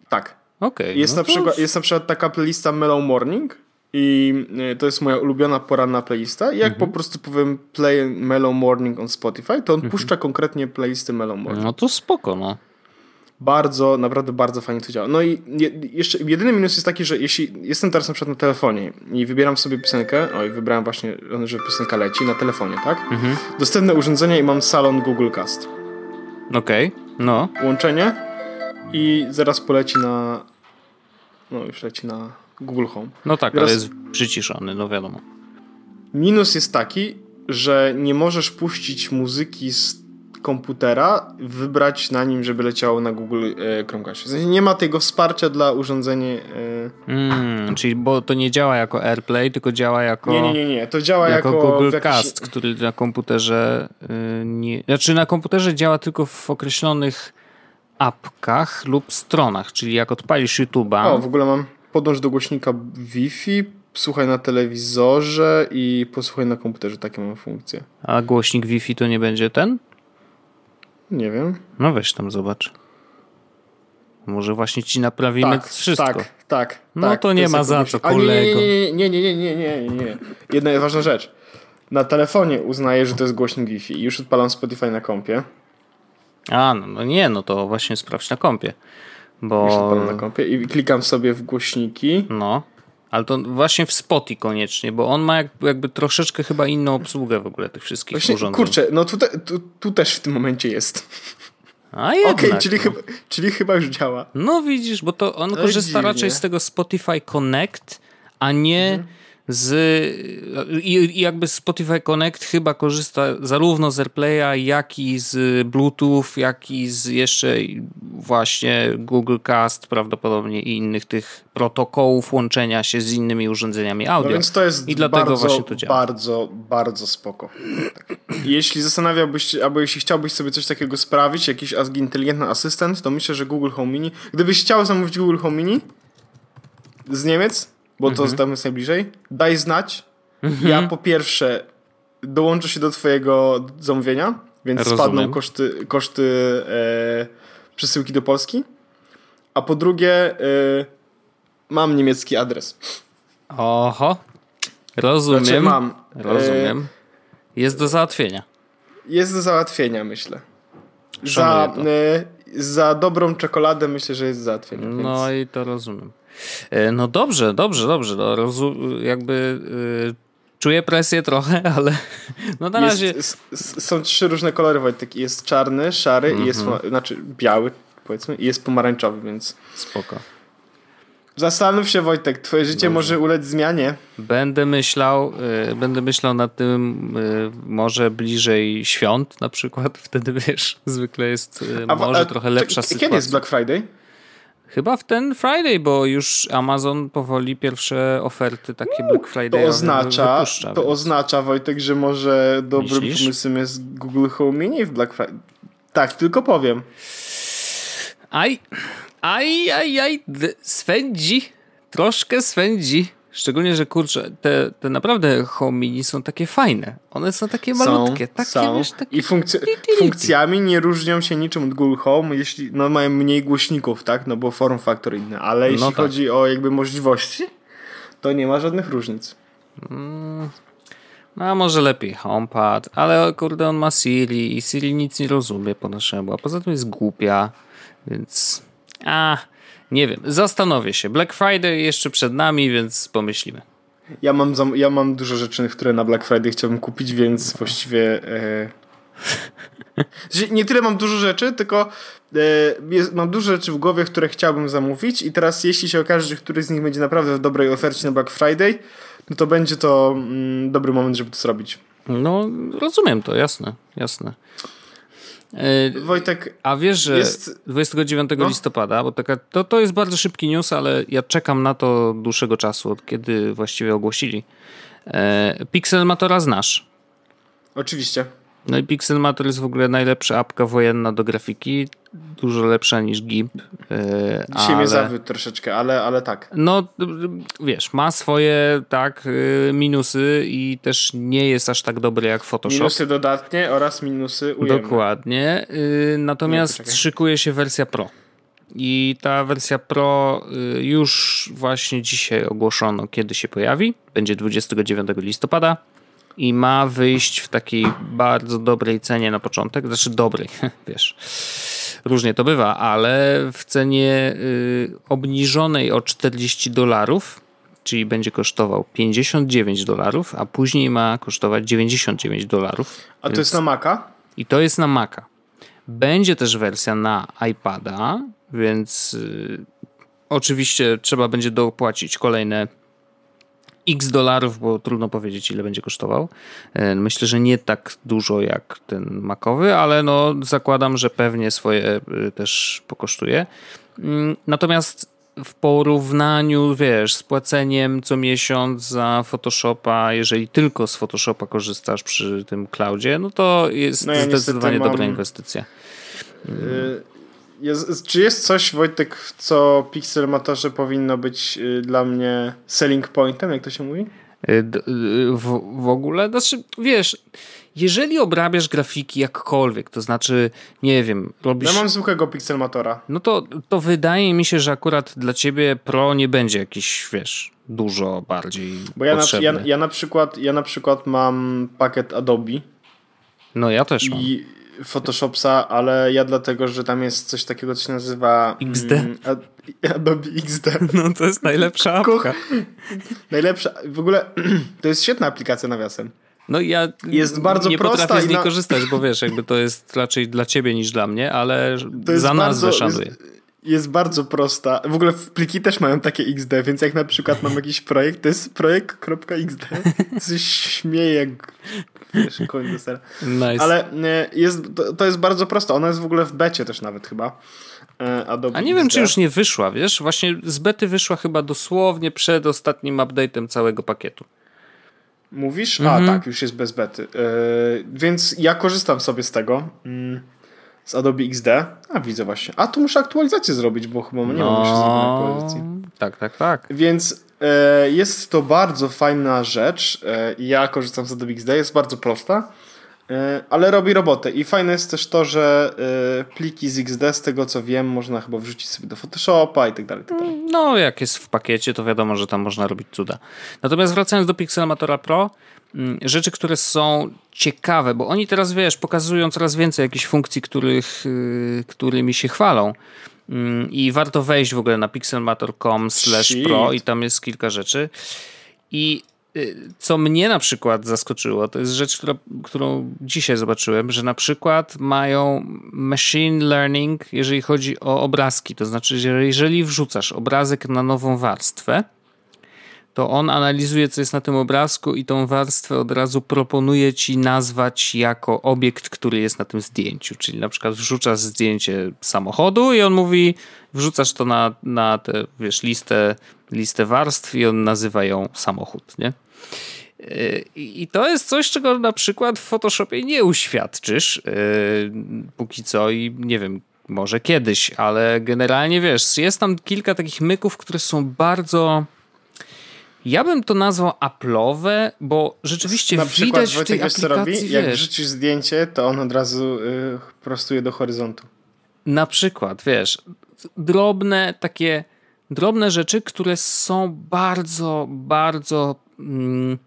Tak. Okej. Jest, no na to- przykład, jest na przykład taka playlista Mellow Morning i y, to jest moja ulubiona poranna playlista. I jak Mhm. po prostu powiem play Mellow Morning on Spotify, to on puszcza konkretnie playlisty Mellow Morning. No to spoko, no. Bardzo, naprawdę bardzo fajnie to działa. No i je, jeszcze jedyny minus jest taki, że jeśli jestem teraz na przykład na telefonie i wybieram sobie piosenkę, oj, wybrałem właśnie, że piosenka leci na telefonie, tak? Mhm. Dostępne urządzenie i mam salon Google Cast. Okej, no. Łączenie i zaraz poleci na, no już leci na Google Home. No tak, Teraz- ale jest przyciszony, no wiadomo. Minus jest taki, że nie możesz puścić muzyki z komputera, wybrać na nim, żeby leciało na Google e, Chromecast. W sensie nie ma tego wsparcia dla urządzenia. E, Mm, czyli bo to nie działa jako AirPlay, tylko działa jako, nie, nie, nie, nie. To działa jako, jako, Google jakiś- Cast, który na komputerze y, nie... Znaczy na komputerze działa tylko w określonych apkach lub stronach, czyli jak odpalisz YouTube'a... O, w ogóle mam podłącz do głośnika Wi-Fi, słuchaj na telewizorze i posłuchaj na komputerze. Takie mam funkcje. A głośnik Wi-Fi to nie będzie ten? Nie wiem. No weź tam zobacz. Może właśnie ci naprawimy Tak, wszystko. tak, tak. No tak, to nie ma za co, kolego. Nie, nie, nie, nie, nie, nie, nie, nie. Jedna ważna rzecz. Na telefonie uznaję, że to jest głośnik Wi-Fi i już odpalam Spotify na kompie. A, no, no nie, no to właśnie sprawdź na kompie. Bo... na kompie i klikam sobie w głośniki. No, ale to właśnie w Spotify koniecznie, bo on ma jakby, troszeczkę chyba inną obsługę w ogóle tych wszystkich Właśnie, urządzeń. kurczę, no tutaj, tu, tu też w tym momencie jest. A Okej, jednak, czyli, no. chyba, czyli chyba już działa. No widzisz, bo to on korzysta raczej z tego Spotify Connect, a nie Mhm. Z... I, jakby Spotify Connect chyba korzysta zarówno z AirPlaya, jak i z Bluetooth, jak i z jeszcze właśnie Google Cast prawdopodobnie i innych tych protokołów łączenia się z innymi urządzeniami No audio. więc to jest I dlatego bardzo, właśnie to działa. bardzo, bardzo spoko. Tak. Jeśli zastanawiałbyś się, albo jeśli chciałbyś sobie coś takiego sprawić, jakiś inteligentny asystent, to myślę, że Google Home Mini. Gdybyś chciał zamówić Google Home Mini z Niemiec, bo Mhm. to tam jest najbliżej, daj znać. Ja po pierwsze dołączę się do twojego zamówienia, więc Rozumiem. spadną koszty, koszty e, przesyłki do Polski. A po drugie, e, mam niemiecki adres. Oho. Rozumiem. Znaczy mam. E, Rozumiem. Jest do załatwienia. Jest do załatwienia, myślę. Za, Szanuję e, za dobrą czekoladę myślę, że jest do załatwienia. Więc... No i to rozumiem. E, No dobrze, dobrze, dobrze. No, jakby y, czuję presję trochę, ale no na razie... Jest, są trzy różne kolory, Wojtek. Jest czarny, szary i Mhm. jest, poma- znaczy biały, powiedzmy, i jest pomarańczowy, więc Spoko. zastanów się, Wojtek, twoje życie może ulec zmianie. Będę myślał, y, będę myślał nad tym y, może bliżej świąt na przykład, wtedy wiesz, zwykle jest y, A może a trochę to- lepsza Kiedy sytuacja. jest Black Friday? Chyba w ten Friday, bo już Amazon powoli pierwsze oferty takie Black Friday To oznacza, wypuszcza. to więc- oznacza, Wojtek, że może dobrym Myślisz? pomysłem jest Google Home Mini w Black Friday. Tak, tylko powiem. Aj, aj, aj, aj, swędzi, troszkę swędzi. Szczególnie, że kurczę, te, te naprawdę home mini są takie fajne. One są takie malutkie, są, takie są. wiesz, takie... I funkcje, funkcjami nie różnią się niczym od Google Home, jeśli no, mają mniej głośników, tak? No bo form factor inny, ale jeśli tak. chodzi o jakby możliwości, to nie ma żadnych różnic. No, a może lepiej HomePad, ale kurde, on ma Siri i Siri nic nie rozumie po naszemu, a poza tym jest głupia, więc... A, nie wiem, zastanowię się. Black Friday jeszcze przed nami, więc pomyślimy. Ja mam, zam- ja mam dużo rzeczy, które na Black Friday chciałbym kupić, więc właściwie. E... Nie tyle mam dużo rzeczy, tylko e, jest, mam dużo rzeczy w głowie, które chciałbym zamówić. I teraz, jeśli się okaże, że któryś z nich będzie naprawdę w dobrej ofercie na Black Friday, no to będzie to mm, dobry moment, żeby to zrobić. No, rozumiem to, jasne, jasne. E, Wojtek, A wiesz, że Jest- 29 No. listopada, bo taka, to, to jest bardzo szybki news, ale ja czekam na to dłuższego czasu, od kiedy właściwie ogłosili. E, Pixelmatora znasz. oczywiście. No i Pixelmator jest w ogóle najlepsza apka wojenna do grafiki, dużo lepsza niż GIMP. E, Dzisiaj ale... mnie zawiódł troszeczkę, ale, ale tak. No, wiesz, ma swoje tak y, minusy i też nie jest aż tak dobry jak Photoshop. Minusy dodatnie oraz minusy ujemne. Dokładnie. Y, Natomiast poczekaj. szykuje się wersja Pro. I ta wersja Pro y, już właśnie dzisiaj ogłoszono, kiedy się pojawi. Będzie 29 listopada i ma wyjść w takiej bardzo dobrej cenie na początek. Znaczy dobrej, wiesz. Różnie to bywa, ale w cenie y, obniżonej o 40 dolarów, czyli będzie kosztował 59 dolarów, a później ma kosztować 99 dolarów. A to Więc- jest na Maca? i to jest na Maca. Będzie też wersja na iPada, więc y, oczywiście trzeba będzie dopłacić kolejne x dolarów, bo trudno powiedzieć ile będzie kosztował. E, Myślę, że nie tak dużo jak ten Macowy, ale no zakładam, że pewnie swoje y, też pokosztuje. Mm, Natomiast w porównaniu, wiesz, z płaceniem co miesiąc za Photoshopa, jeżeli tylko z Photoshopa korzystasz przy tym cloudzie, no to jest No ja zdecydowanie mam- dobra inwestycja. Jest, czy jest coś, Wojtek, co Pixelmatorze powinno być y, dla mnie selling pointem, jak to się mówi? Y, y, W, w ogóle, znaczy, wiesz, jeżeli obrabiasz grafiki jakkolwiek, to znaczy, nie wiem, robisz... Ja mam zwykłego Pixelmatora. No to, to wydaje mi się, że akurat dla ciebie Pro nie będzie jakiś, wiesz, dużo bardziej Bo ja na, ja, ja, na przykład, ja na przykład mam pakiet Adobe No ja też mam. i Photoshopsa, ale ja dlatego, że tam jest coś takiego, co się nazywa XD. mm, Ad- Adobe XD. No to jest najlepsza apka. Najlepsza, w ogóle to jest świetna aplikacja nawiasem. No ja Jest bardzo nie prosta potrafię z niej na- korzystać, bo wiesz, jakby to jest raczej dla ciebie niż dla mnie, ale za nazwę bardzo, szanuję. Jest, jest bardzo prosta. W ogóle pliki też mają takie XD, więc jak na przykład mam jakiś projekt, to jest projekt.xd. Się śmieje jak wiesz, koń do sera. Nice. Ale e, jest, to, jest bardzo proste. Ona jest w ogóle w becie też nawet chyba. E, Adobe A nie wiem, czy już nie wyszła, wiesz? Właśnie z bety wyszła chyba dosłownie przed ostatnim update'em całego pakietu. Mówisz? Mhm. A tak, już jest bez bety. E, więc ja korzystam sobie z tego. Mm, z Adobe XD. A widzę właśnie. A tu muszę aktualizację zrobić, bo chyba nie mam jeszcze zrobionej aktualizacji. tak, tak, tak. Więc jest to bardzo fajna rzecz. E, ja korzystam z Adobe XD, jest bardzo prosta, e, ale robi robotę. I fajne jest też to, że pliki z XD, z tego co wiem, można chyba wrzucić sobie do Photoshopa i tak dalej. Tak no, jak jest w pakiecie, to wiadomo, że tam można robić cuda. Natomiast wracając do Pixelmatora Pro, mm, rzeczy, które są ciekawe, bo oni teraz, wiesz, pokazują coraz więcej jakichś funkcji, których, y, którymi się chwalą. Mm, I warto wejść w ogóle na pixelmator.com slash pro i tam jest kilka rzeczy. I y, co mnie na przykład zaskoczyło, to jest rzecz, która, którą dzisiaj zobaczyłem, że na przykład mają machine learning, jeżeli chodzi o obrazki. To znaczy, że jeżeli wrzucasz obrazek na nową warstwę, to on analizuje, co jest na tym obrazku i tą warstwę od razu proponuje ci nazwać jako obiekt, który jest na tym zdjęciu. Czyli na przykład wrzucasz zdjęcie samochodu i on mówi, wrzucasz to na, na tę, wiesz, listę, listę warstw i on nazywa ją samochód, nie? I to jest coś, czego na przykład w Photoshopie nie uświadczysz yy, póki co i nie wiem, może kiedyś, ale generalnie wiesz, jest tam kilka takich myków, które są bardzo ja bym to nazwał Apple'owe, bo rzeczywiście Na widać w tej aplikacji, co robi? Wiesz, Jak wrzucisz zdjęcie, to on od razu y, prostuje do horyzontu. Na przykład, wiesz, drobne takie drobne rzeczy, które są bardzo, bardzo mm,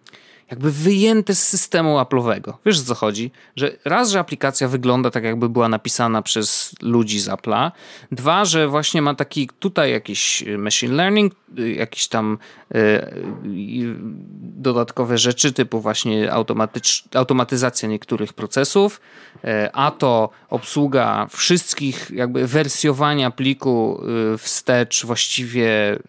jakby wyjęte z systemu Apple'owego. Wiesz o co chodzi? Że raz, że aplikacja wygląda tak, jakby była napisana przez ludzi z Apple'a. Dwa, że właśnie ma taki tutaj jakiś machine learning, jakieś tam y, dodatkowe rzeczy typu właśnie automatyzacja niektórych procesów, y, a to obsługa wszystkich jakby wersjowania pliku y, wstecz właściwie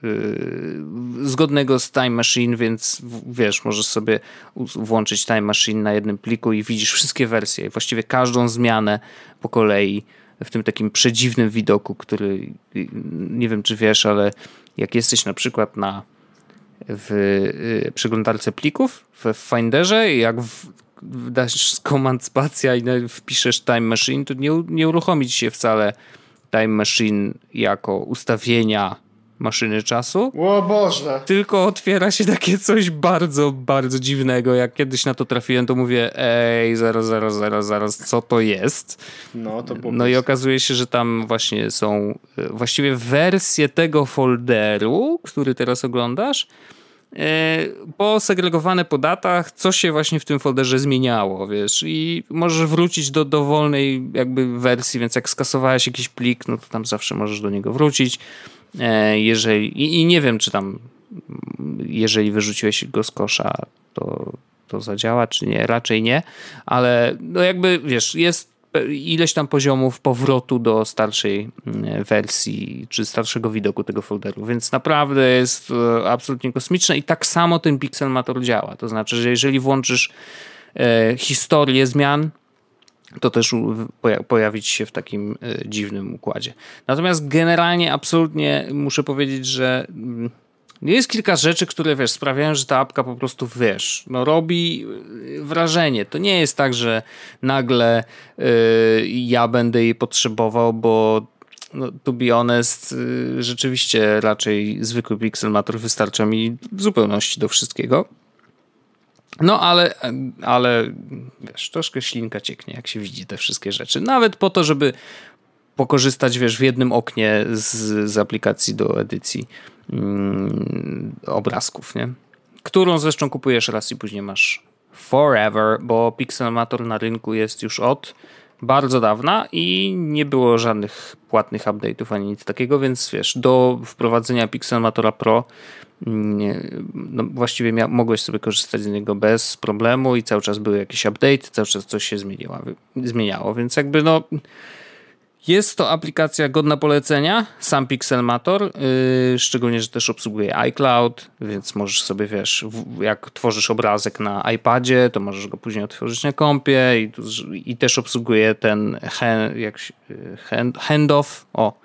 zgodnego z Time Machine, więc wiesz, możesz sobie włączyć Time Machine na jednym pliku i widzisz wszystkie wersje, właściwie każdą zmianę po kolei w tym takim przedziwnym widoku, który nie wiem czy wiesz, ale jak jesteś na przykład na w y, przeglądarce plików w Finderze jak w, dasz komand spacja i wpiszesz Time Machine, to nie, nie się wcale Time Machine jako ustawienia maszyny czasu. O Boże! Tylko otwiera się takie coś bardzo, bardzo dziwnego. Jak kiedyś na to trafiłem, to mówię, ej, zaraz, zaraz, zaraz, zaraz, co to jest? No, to było No i okazuje się, że tam właśnie są e, właściwie wersje tego folderu, który teraz oglądasz, e, posegregowane po datach, co się właśnie w tym folderze zmieniało, wiesz, i możesz wrócić do dowolnej jakby wersji, więc jak skasowałeś jakiś plik, no to tam zawsze możesz do niego wrócić. E, jeżeli, i, i nie wiem, czy tam, jeżeli wyrzuciłeś go z kosza, to, to zadziała, czy nie, raczej nie, ale no jakby, wiesz, jest ileś tam poziomów powrotu do starszej mm, wersji, czy starszego widoku tego folderu, więc naprawdę jest e, absolutnie kosmiczne i tak samo ten Pixelmator działa, to znaczy, że jeżeli włączysz e, historię zmian, to też pojawić się w takim e, dziwnym układzie. Natomiast generalnie absolutnie muszę powiedzieć, że mm, jest kilka rzeczy, które wiesz, sprawiają, że ta apka po prostu wiesz, no robi e, wrażenie. To nie jest tak, że nagle yy, ja będę jej potrzebował, bo no, to be honest, rzeczywiście raczej zwykły Pixelmator wystarcza mi w zupełności do wszystkiego. No ale, ale wiesz, troszkę ślinka cieknie, jak się widzi te wszystkie rzeczy. Nawet po to, żeby pokorzystać, wiesz, w jednym oknie z, z aplikacji do edycji mm, obrazków, nie? Którą zresztą kupujesz raz i później masz forever, bo Pixelmator na rynku jest już od bardzo dawna i nie było żadnych płatnych update'ów ani nic takiego, więc wiesz, do wprowadzenia Pixelmatora Pro nie, no właściwie mia, mogłeś sobie korzystać z niego bez problemu i cały czas były jakieś update, cały czas coś się zmieniło, zmieniało, więc jakby no jest to aplikacja godna polecenia, sam Pixelmator, yy, szczególnie, że też obsługuje iCloud, więc możesz sobie, wiesz, w, jak tworzysz obrazek na iPadzie, to możesz go później otworzyć na kompie i, i też obsługuje ten hand, jak, hand, handoff, o,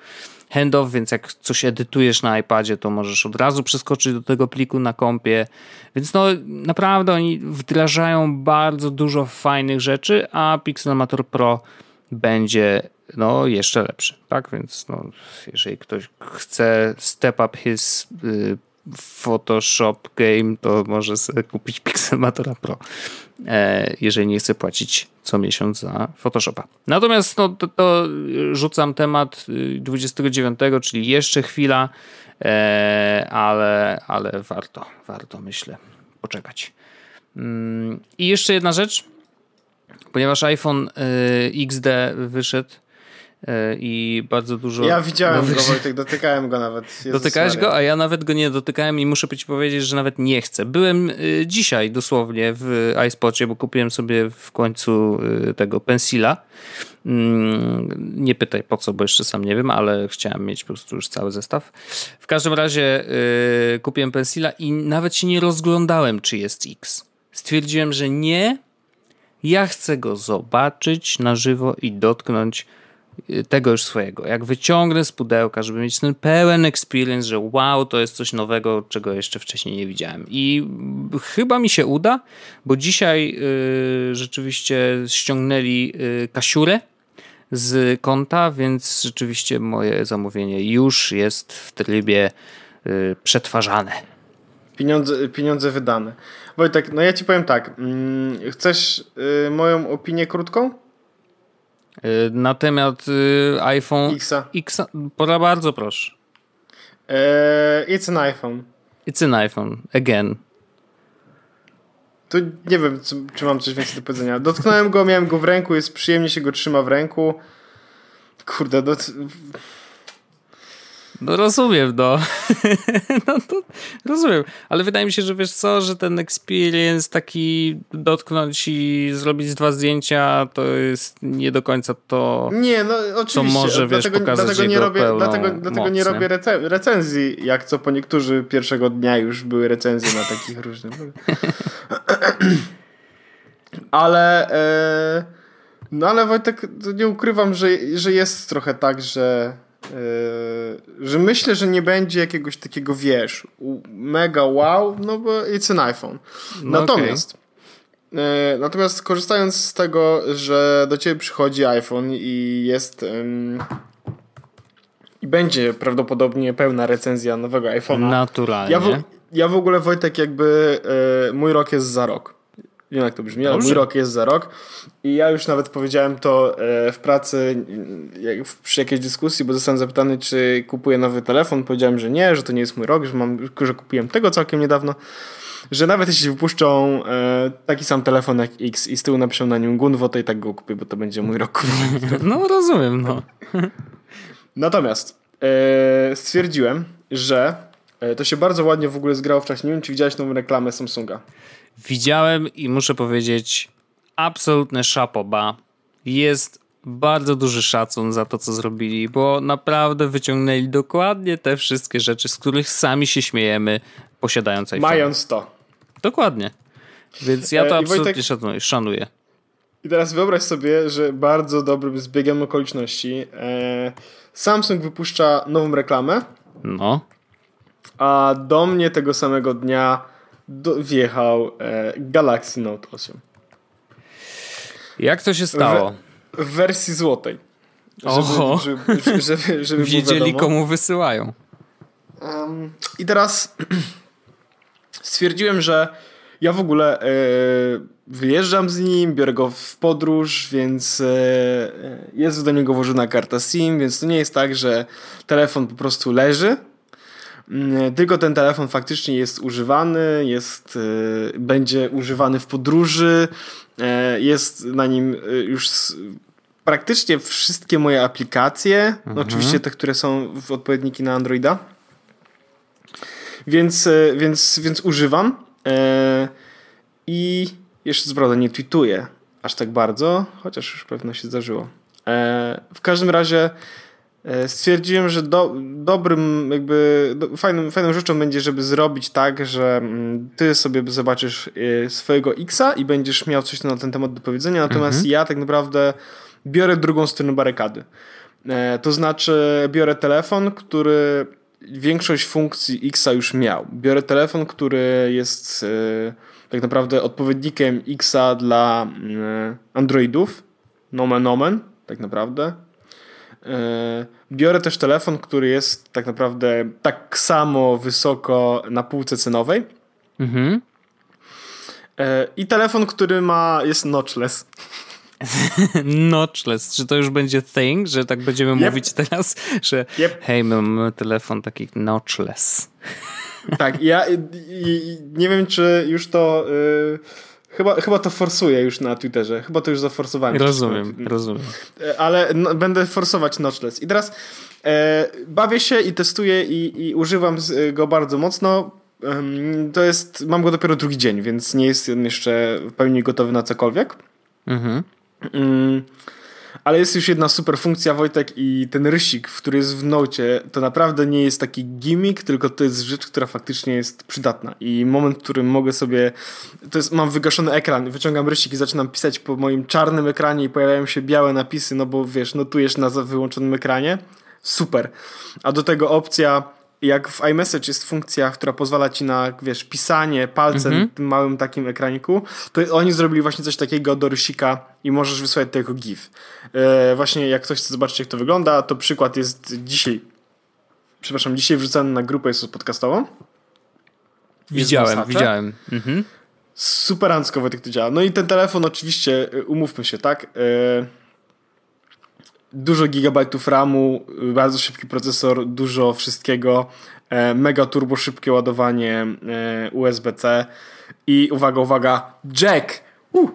handoff, więc jak coś edytujesz na iPadzie, to możesz od razu przeskoczyć do tego pliku na kompie. Więc no naprawdę oni wdrażają bardzo dużo fajnych rzeczy, a Pixelmator Pro będzie no jeszcze lepszy, tak? Więc no, jeżeli ktoś chce step up his y, Photoshop Game, to może sobie kupić Pixelmatora Pro, e, jeżeli nie chce płacić co miesiąc za Photoshopa. Natomiast no, to, to rzucam temat 29, y, czyli jeszcze chwila, e, ale, ale warto, warto myślę poczekać. Mm, I jeszcze jedna rzecz, ponieważ iPhone y, XD wyszedł E, i bardzo dużo... Ja widziałem go, Wojtek, dotykałem go nawet. Jezus Dotykałeś Maria. go, a ja nawet go nie dotykałem i muszę ci powiedzieć, że nawet nie chcę. Byłem y, dzisiaj dosłownie w iSpocie, bo kupiłem sobie w końcu y, tego pensila. Mm, nie pytaj po co, bo jeszcze sam nie wiem, ale chciałem mieć po prostu już cały zestaw. W każdym razie y, kupiłem pensila i nawet się nie rozglądałem, czy jest X. Stwierdziłem, że nie. Ja chcę go zobaczyć na żywo i dotknąć tego już swojego. Jak wyciągnę z pudełka, żeby mieć ten pełen experience, że wow, to jest coś nowego, czego jeszcze wcześniej nie widziałem. I chyba mi się uda, bo dzisiaj y, rzeczywiście ściągnęli y, kasiurę z konta, więc rzeczywiście moje zamówienie już jest w trybie y, przetwarzane. Pieniądze, pieniądze wydane. Wojtek, no ja ci powiem tak. Mm, chcesz y, moją opinię krótką? Y, na temat y, iPhone Xa. Xa. Pora bardzo proszę. Eee, it's an iPhone. It's an iPhone. Again. Tu nie wiem, czy, czy mam coś więcej do powiedzenia. Dotknąłem go, miałem go w ręku, jest przyjemnie się go trzyma w ręku. Kurde, do, no rozumiem, no. no to rozumiem. Ale wydaje mi się, że wiesz co, że ten experience taki dotknąć i zrobić dwa zdjęcia to jest nie do końca to, nie, no, oczywiście. co może wiesz, dlatego, pokazać dlatego nie robię, Dlatego, dlatego moc, nie robię recenzji, jak co po niektórzy pierwszego dnia już były recenzje na takich różnych. ale e, no ale Wojtek, nie ukrywam, że, że jest trochę tak, że że myślę, że nie będzie jakiegoś takiego, wiesz, mega wow, no bo it's an iPhone. No natomiast okay. yy, natomiast korzystając z tego, że do ciebie przychodzi iPhone i jest yy, i będzie prawdopodobnie pełna recenzja nowego iPhone'a. Naturalnie. Ja w, ja w ogóle Wojtek jakby yy, mój rok jest za rok. Nie wiem jak to brzmi, ale mój rok jest za rok. I ja już nawet powiedziałem to e, w pracy przy jakiejś dyskusji, bo zostałem zapytany, czy kupuję nowy telefon. Powiedziałem, że nie, że to nie jest mój rok, że, mam, że kupiłem tego całkiem niedawno. Że nawet jeśli wypuszczą e, taki sam telefon jak X i z tyłu napiszą na nim Gunwo, to i tak go kupię, bo to będzie mój rok. No rozumiem, no. Natomiast e, stwierdziłem, że to się bardzo ładnie w ogóle zgrało w czasie. Nie wiem, czy widziałeś nową reklamę Samsunga. Widziałem i muszę powiedzieć, absolutne szapoba. Jest bardzo duży szacun za to, co zrobili, bo naprawdę wyciągnęli dokładnie te wszystkie rzeczy, z których sami się śmiejemy, posiadając iPhone. Mając to. Dokładnie. Więc ja to e, absolutnie Wojtek, szanuję, szanuję. I teraz wyobraź sobie, że bardzo dobrym zbiegiem okoliczności e, Samsung wypuszcza nową reklamę. No. A do mnie tego samego dnia do, wjechał e, Galaxy Note 8. Jak to się stało? W, w wersji złotej. Oho. Żeby, żeby, żeby, żeby Wiedzieli komu wysyłają. Um, I teraz stwierdziłem, że ja w ogóle e, wyjeżdżam z nim, biorę go w podróż, więc e, jest do niego włożona karta SIM, więc to nie jest tak, że telefon po prostu leży tylko ten telefon faktycznie jest używany, jest, y, będzie używany w podróży, e, jest na nim y, już praktycznie wszystkie moje aplikacje, mhm. oczywiście te, które są w odpowiedniki na Androida. Więc, e, więc, więc używam e, i jeszcze co prawda nie tweetuję aż tak bardzo, chociaż już pewno się zdarzyło. W każdym razie E, stwierdziłem, że do, dobrym, jakby do, fajnym, fajną rzeczą będzie, żeby zrobić tak, że mm, ty sobie zobaczysz e, swojego Xa i będziesz miał coś na ten temat do powiedzenia, natomiast mhm. ja tak naprawdę biorę drugą stronę barykady. E, to znaczy, biorę telefon, który większość funkcji Xa już miał. Biorę telefon, który jest tak naprawdę odpowiednikiem Xa dla mm, Androidów. Nomen omen, tak naprawdę Biorę też telefon, który jest tak naprawdę tak samo wysoko na półce cenowej. Mhm. I telefon, który ma, jest notchless. notchless. Czy to już będzie thing, że tak będziemy yep. mówić teraz, że yep. hej, mamy telefon taki notchless. Tak, ja nie wiem, czy już to... Yy, chyba, chyba to forsuję już na Twitterze. Chyba to już zaforsowałem. Rozumiem, rozumiem. E, ale no, będę forsować notchless. I teraz e, bawię się i testuję i, i używam go bardzo mocno. To jest, mam go dopiero drugi dzień, więc nie jestem jeszcze w pełni gotowy na cokolwiek. Mhm. Mm, ale jest już jedna super funkcja, Wojtek, i ten rysik, który jest w nocie, to naprawdę nie jest taki gimmick, tylko to jest rzecz, która faktycznie jest przydatna. I moment, w którym mogę sobie. To jest, mam wygaszony ekran, wyciągam rysik i zaczynam pisać po moim czarnym ekranie i pojawiają się białe napisy, no bo wiesz, notujesz na wyłączonym ekranie. Super. A do tego opcja jak w iMessage jest funkcja, która pozwala ci na, wiesz, pisanie palcem mm -hmm. tym małym takim ekraniku, to oni zrobili właśnie coś takiego do rysika i możesz wysłać tego GIF. E, właśnie jak ktoś chce zobaczyć, jak to wygląda, to przykład jest dzisiaj, przepraszam, dzisiaj wrzucany na grupę jest podcastową. Widziałem, widziałem. Mhm. Super ancko Wojtek to działa. No i ten telefon oczywiście, e, umówmy się, tak? E, dużo gigabajtów RAMu, bardzo szybki procesor, dużo wszystkiego, e, mega turbo szybkie ładowanie e, USB-C i uwaga, uwaga, jack! Uh.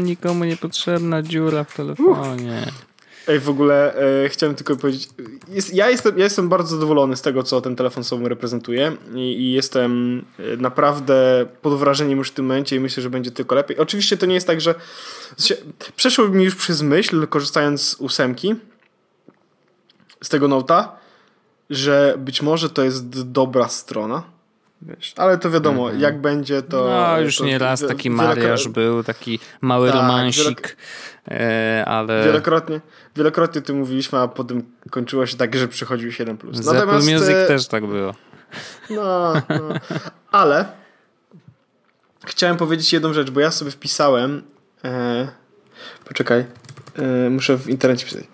nikomu niepotrzebna dziura w telefonie. Uh. Ej, w ogóle e, chciałem tylko powiedzieć, jest, ja, jestem, ja jestem bardzo zadowolony z tego, co ten telefon sobą reprezentuje i, i, jestem e, naprawdę pod wrażeniem już w tym momencie i myślę, że będzie tylko lepiej. Oczywiście to nie jest tak, że przeszło mi już przez myśl, korzystając z ósemki, z tego nota, że być może to jest dobra strona. Wiesz, ale to wiadomo, -hmm. jak będzie to. No, już to, nie raz taki mariaż był, taki mały tak, romansik, e, ale. Wielokrotnie, wielokrotnie ty mówiliśmy, a potem kończyło się tak, że przychodził 7. Z Natomiast, Apple Music e, też tak było. No, no. ale chciałem powiedzieć jedną rzecz, bo ja sobie wpisałem. E, poczekaj, e, muszę w internecie pisać.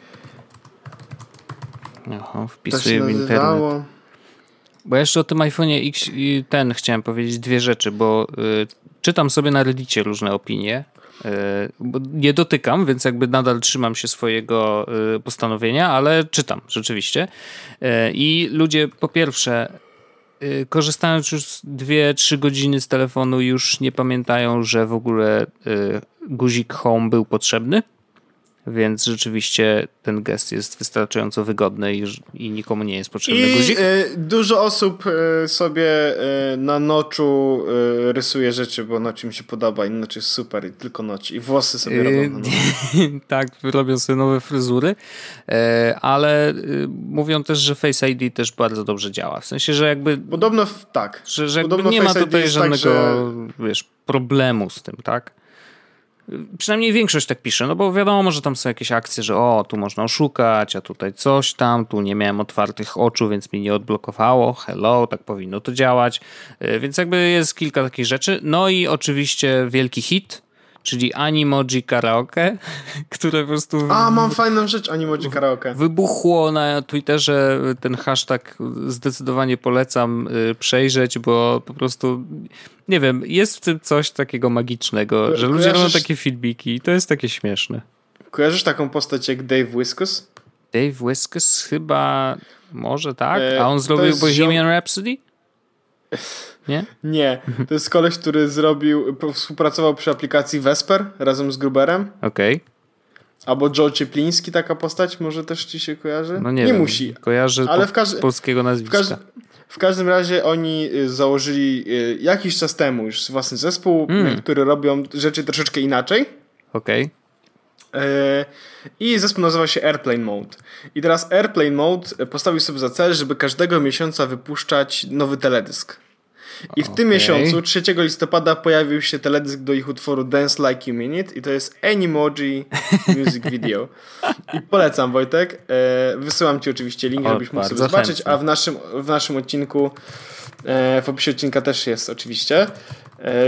Aha, wpisuję w internet. Bo jeszcze o tym iPhone'ie X ten chciałem powiedzieć dwie rzeczy, bo y, czytam sobie na Reddicie różne opinie. Y, nie dotykam, więc jakby nadal trzymam się swojego y, postanowienia, ale czytam rzeczywiście. Y, I ludzie po pierwsze y, korzystając już 2-3 godziny z telefonu już nie pamiętają, że w ogóle y, guzik home był potrzebny więc rzeczywiście ten gest jest wystarczająco wygodny i, i nikomu nie jest potrzebny I guzik. Y, dużo osób y, sobie y, na noczu rysuje rzeczy, bo noc im się podoba i noc jest super i tylko noc. I włosy sobie robią na tak, robią sobie nowe fryzury, ale mówią też, że Face ID też bardzo dobrze działa. W sensie, że jakby... Podobno tak. Że, że nie ma tutaj żadnego tak, że... wiesz, problemu z tym, tak? Przynajmniej większość tak pisze, no bo wiadomo, że tam są jakieś akcje, że o, tu można oszukać, a tutaj coś tam, tu nie miałem otwartych oczu, więc mi nie odblokowało, hello, tak powinno to działać. E, więc jakby jest kilka takich rzeczy. No i oczywiście wielki hit, czyli Animoji Karaoke, które po prostu... A, mam fajną rzecz, Animoji Karaoke. Wybuchło na Twitterze ten hashtag, zdecydowanie polecam y, przejrzeć, bo po prostu, nie wiem, jest w tym coś takiego magicznego, że ludzie robią takie filmiki i to jest takie śmieszne. Kojarzysz taką postać jak Dave Wiskus? Dave Wiskus chyba, może tak, a on e, zrobił Bohemian Rhapsody? Nie? Nie. To jest koleś, który zrobił, współpracował przy aplikacji Vesper razem z Gruberem. Okej. Okay. Albo Joe Ciepliński, taka postać, może też ci się kojarzy? No nie, nie wiem. musi. Kojarzy ale z polskiego nazwiska. W, w, każdym razie oni y, założyli y, jakiś czas temu już własny zespół, mm. który robią rzeczy troszeczkę inaczej. Okej. Okay. I zespół nazywa się Airplane Mode. I teraz Airplane Mode postawił sobie za cel, żeby każdego miesiąca wypuszczać nowy teledysk. I w okay. tym miesiącu, 3 listopada, pojawił się teledysk do ich utworu Dance Like You Mean It i to jest Animoji Music Video. I polecam, Wojtek. E, wysyłam ci oczywiście link, o, żebyś mógł sobie zobaczyć, chętnie. a w naszym, w naszym odcinku W opisie odcinka też jest oczywiście.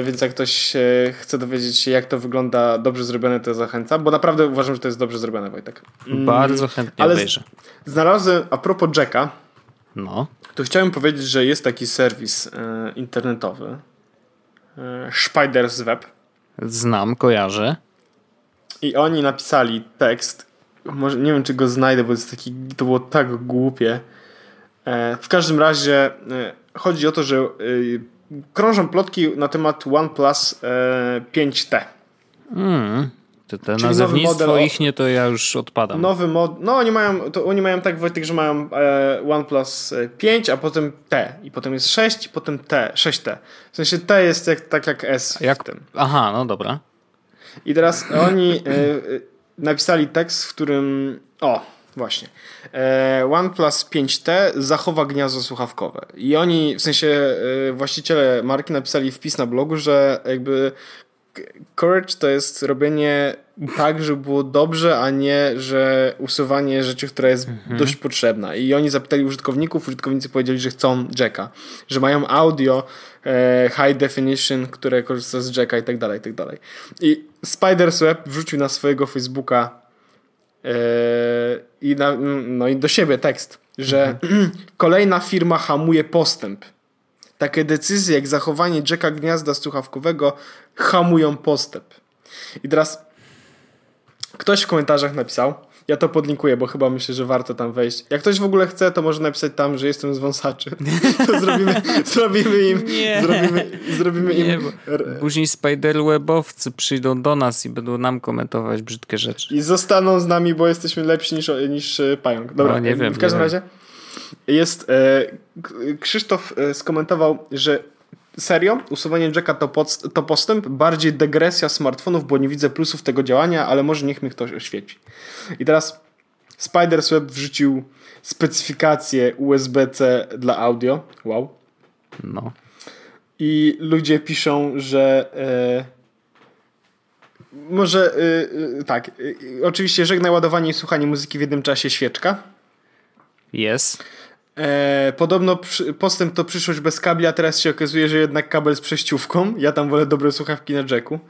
Więc jak ktoś chce dowiedzieć się, jak to wygląda dobrze zrobione, to zachęcam, bo naprawdę uważam, że to jest dobrze zrobione, Wojtek. Mm, Bardzo chętnie Ale obejrzę. Znalazłem, a propos Jacka, no. To chciałem powiedzieć, że jest taki serwis internetowy, Spiders Web. Znam, kojarzę. I oni napisali tekst. Może nie wiem, czy go znajdę, bo jest taki, to było tak głupie. E, w każdym razie e, chodzi o to, że e, krążą plotki na temat OnePlus 5T. Mm. Te Czyli nazewnictwo model, ich nie to ja już odpadam. Nowy mod, no oni mają, to oni mają tak Wojtek, że mają e, OnePlus 5, a potem T i potem jest 6 i potem T, 6T. W sensie T jest jak, tak jak S jak, w tym. Aha, no dobra. I teraz oni e, e, napisali tekst, w którym o, właśnie. E, OnePlus 5T zachowa gniazdo słuchawkowe. I oni, w sensie e, właściciele marki napisali wpis na blogu, że jakby courage to jest robienie tak, żeby było dobrze, a nie, że usuwanie rzeczy, która jest mhm. dość potrzebna. I oni zapytali użytkowników, użytkownicy powiedzieli, że chcą jacka, że mają audio e, high definition, które korzysta z jacka i tak dalej, i tak dalej. I Spider's Web wrzucił na swojego Facebooka e, i, na, no i do siebie tekst, że mhm. kolejna firma hamuje postęp takie decyzje jak zachowanie jacka gniazda słuchawkowego hamują postęp. I teraz ktoś w komentarzach napisał, ja to podlinkuję, bo chyba myślę, że warto tam wejść. Jak ktoś w ogóle chce, to może napisać tam, że jestem z wąsaczy. To zrobimy, zrobimy im. Nie. Zrobimy, zrobimy nie, im. Później spiderwebowcy przyjdą do nas i będą nam komentować brzydkie rzeczy. I zostaną z nami, bo jesteśmy lepsi niż, niż e, pająk. Dobra, no, nie wiem, w każdym razie. Wiem. Jest. E, Krzysztof e, skomentował, że serio, usuwanie jacka to, pod, to postęp, bardziej degresja smartfonów, bo nie widzę plusów tego działania, ale może niech mi ktoś oświeci. I teraz Spider's Web wrzucił specyfikację USB-C dla audio. Wow. No. I ludzie piszą, że e, może e tak, e, oczywiście żegnaj ładowanie i słuchanie muzyki w jednym czasie świeczka. Jest. E, podobno przy, postęp to przyszłość bez kabli, a teraz się okazuje, że jednak kabel z przejściówką. Ja tam wolę dobre słuchawki na jacku.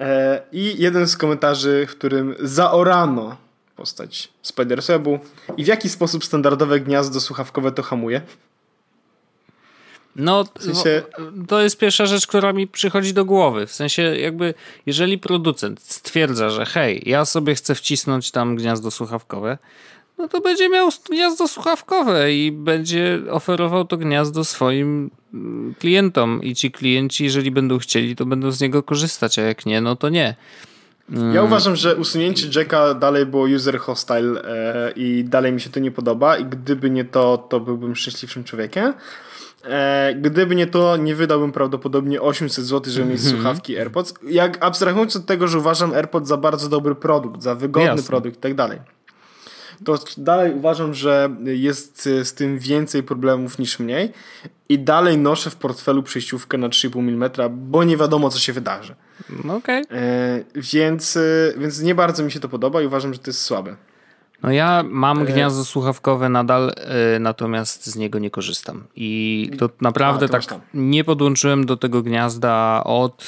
E, I jeden z komentarzy, w którym zaorano postać Spider-Webu i w jaki sposób standardowe gniazdo słuchawkowe to hamuje. No, w sensie... to jest pierwsza rzecz, która mi przychodzi do głowy. W sensie, jakby, jeżeli producent stwierdza, że hej, ja sobie chcę wcisnąć tam gniazdo słuchawkowe, no to będzie miał gniazdo słuchawkowe i będzie oferował to gniazdo swoim mm, klientom i ci klienci, jeżeli będą chcieli, to będą z niego korzystać, a jak nie, no to nie. Mm. Ja uważam, że usunięcie Jacka dalej było user hostile e, i dalej mi się to nie podoba i gdyby nie to, to byłbym szczęśliwszym człowiekiem. E, gdyby nie to, nie wydałbym prawdopodobnie 800 zł, żeby mieć mhm. słuchawki AirPods. Jak abstrahując od tego, że uważam AirPods za bardzo dobry produkt, za wygodny Jasne. produkt i tak dalej to dalej uważam, że jest z tym więcej problemów niż mniej i dalej noszę w portfelu przejściówkę na 3,5 mm, bo nie wiadomo, co się wydarzy. No okej. Okay. E, więc, e, więc nie bardzo mi się to podoba i uważam, że to jest słabe. No ja mam e, gniazdo słuchawkowe nadal, natomiast z niego nie korzystam. I to naprawdę A, tak nie podłączyłem do tego gniazda od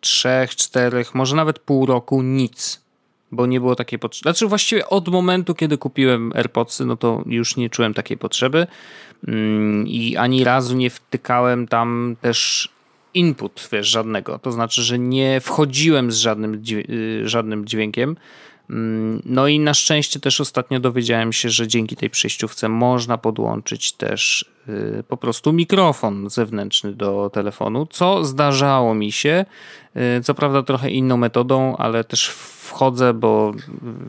trzech, czterech, może nawet pół roku nic bo nie było takiej potrzeby. Znaczy właściwie od momentu, kiedy kupiłem AirPodsy, no to już nie czułem takiej potrzeby mm, i ani razu nie wtykałem tam też input, wiesz, żadnego. To znaczy, że nie wchodziłem z żadnym, y, żadnym dźwiękiem. Mm, no i na szczęście też ostatnio dowiedziałem się, że dzięki tej przejściówce można podłączyć też y, po prostu mikrofon zewnętrzny do telefonu, co zdarzało mi się. Y, co prawda trochę inną metodą, ale też wchodzę, bo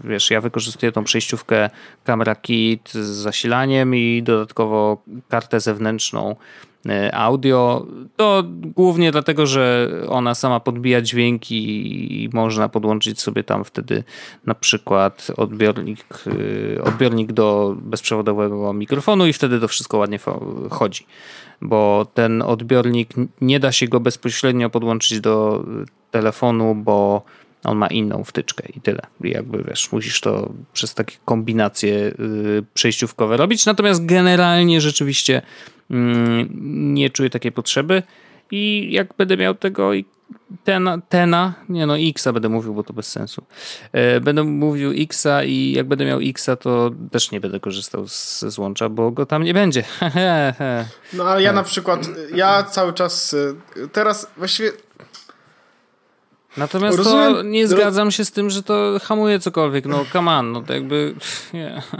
wiesz, ja wykorzystuję tą przejściówkę Camera Kit z zasilaniem i dodatkowo kartę zewnętrzną audio. To głównie dlatego, że ona sama podbija dźwięki i można podłączyć sobie tam wtedy na przykład odbiornik, e, odbiornik do bezprzewodowego mikrofonu i wtedy to wszystko ładnie chodzi. Bo ten odbiornik nie da się go bezpośrednio podłączyć do telefonu, bo on ma inną wtyczkę i tyle. I jakby wiesz, musisz to przez takie kombinacje yy, przejściówkowe robić. Natomiast generalnie rzeczywiście mm, nie czuję takiej potrzeby i jak będę miał tego tena, tena, nie no Xa będę mówił, bo to bez sensu. E, będę mówił Xa i jak będę miał Xa, to też nie będę korzystał z, ze złącza, bo go tam nie będzie. no ale ja na przykład, ja cały czas e, teraz właściwie Natomiast Rozumiem, to nie zgadzam się z tym, że to hamuje cokolwiek. No come on, no to jakby... Yeah.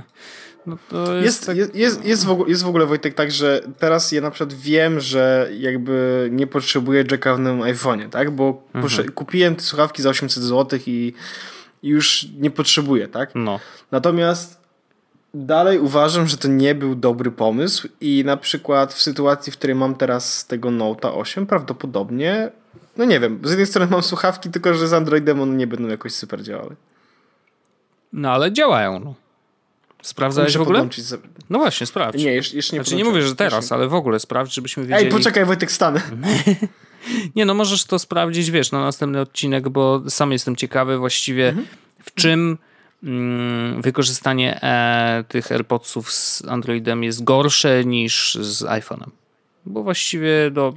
No to jest, jest, tak... jest, jest, jest, w ogóle, jest w ogóle Wojtek tak, że teraz ja na przykład wiem, że jakby nie potrzebuję jacka w nowym iPhone'ie, tak? Bo mhm. kupiłem te słuchawki za 800 zł i, i już nie potrzebuję, tak? No. Natomiast dalej uważam, że to nie był dobry pomysł i na przykład w sytuacji, w której mam teraz tego Note 8, prawdopodobnie, no nie wiem, z jednej strony mam słuchawki, tylko że z Androidem one nie będą jakoś super działały. No ale działają, no. Sprawdzałeś Muszę w ogóle? Podłączyć. No właśnie, sprawdź. Nie, jeszcze, jeszcze nie Znaczy nie mówię, że teraz, ale w ogóle sprawdź, żebyśmy wiedzieli. Ej, poczekaj Wojtek, stanę. nie, no możesz to sprawdzić, wiesz, na następny odcinek, bo sam jestem ciekawy właściwie mhm. w czym mm, wykorzystanie e, tych AirPodsów z Androidem jest gorsze niż z iPhone'em. Bo właściwie do...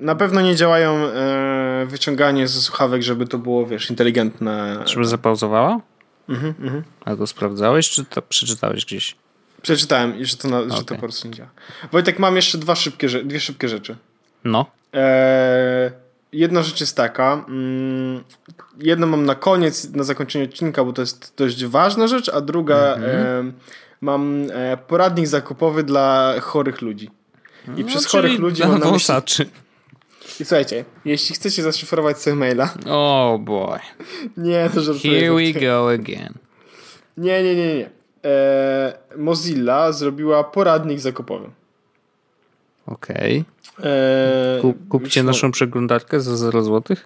Na pewno nie działają e, wyciąganie ze słuchawek, żeby to było, wiesz, inteligentne. Żeby zapauzowała? Mhm, mhm. A to sprawdzałeś, czy to przeczytałeś gdzieś? Przeczytałem i że to, na, okay. że to po prostu nie działa. Wojtek, mam jeszcze dwa szybkie, dwie szybkie rzeczy. No. Eee, jedna rzecz jest taka. Mm, jedną mam na koniec, na zakończenie odcinka, bo to jest dość ważna rzecz, a druga e, mam e, poradnik zakupowy dla chorych ludzi. I no, przez chorych ludzi mam na myśli... I słuchajcie, jeśli chcecie zaszyfrować sobie maila. Oh boy. Nie, to żartuję. Here we go again. Nie, nie, nie, nie. E, Mozilla zrobiła poradnik zakupowy. Okej. Okay. E, kupcie naszą przeglądarkę za 0 zł?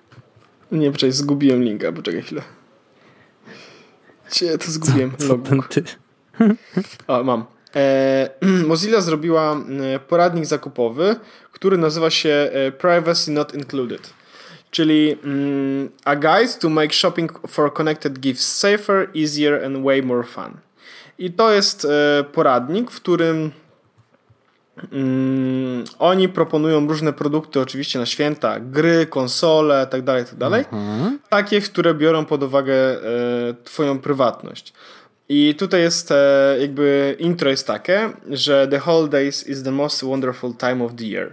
Nie, poczekaj, zgubiłem linka, poczekaj chwilę. Cie, to zgubiłem. Co, co ty? O, mam. E, Mozilla zrobiła e, poradnik zakupowy, który nazywa się e, Privacy Not Included. Czyli mm, a guide to make shopping for connected gifts safer, easier and way more fun. I to jest poradnik, w którym mm, oni proponują różne produkty, oczywiście na święta, gry, konsole, tak dalej, tak. Mhm. Takie, które biorą pod uwagę Twoją prywatność. I tutaj jest e, jakby intro jest takie, że the holidays is the most wonderful time of the year.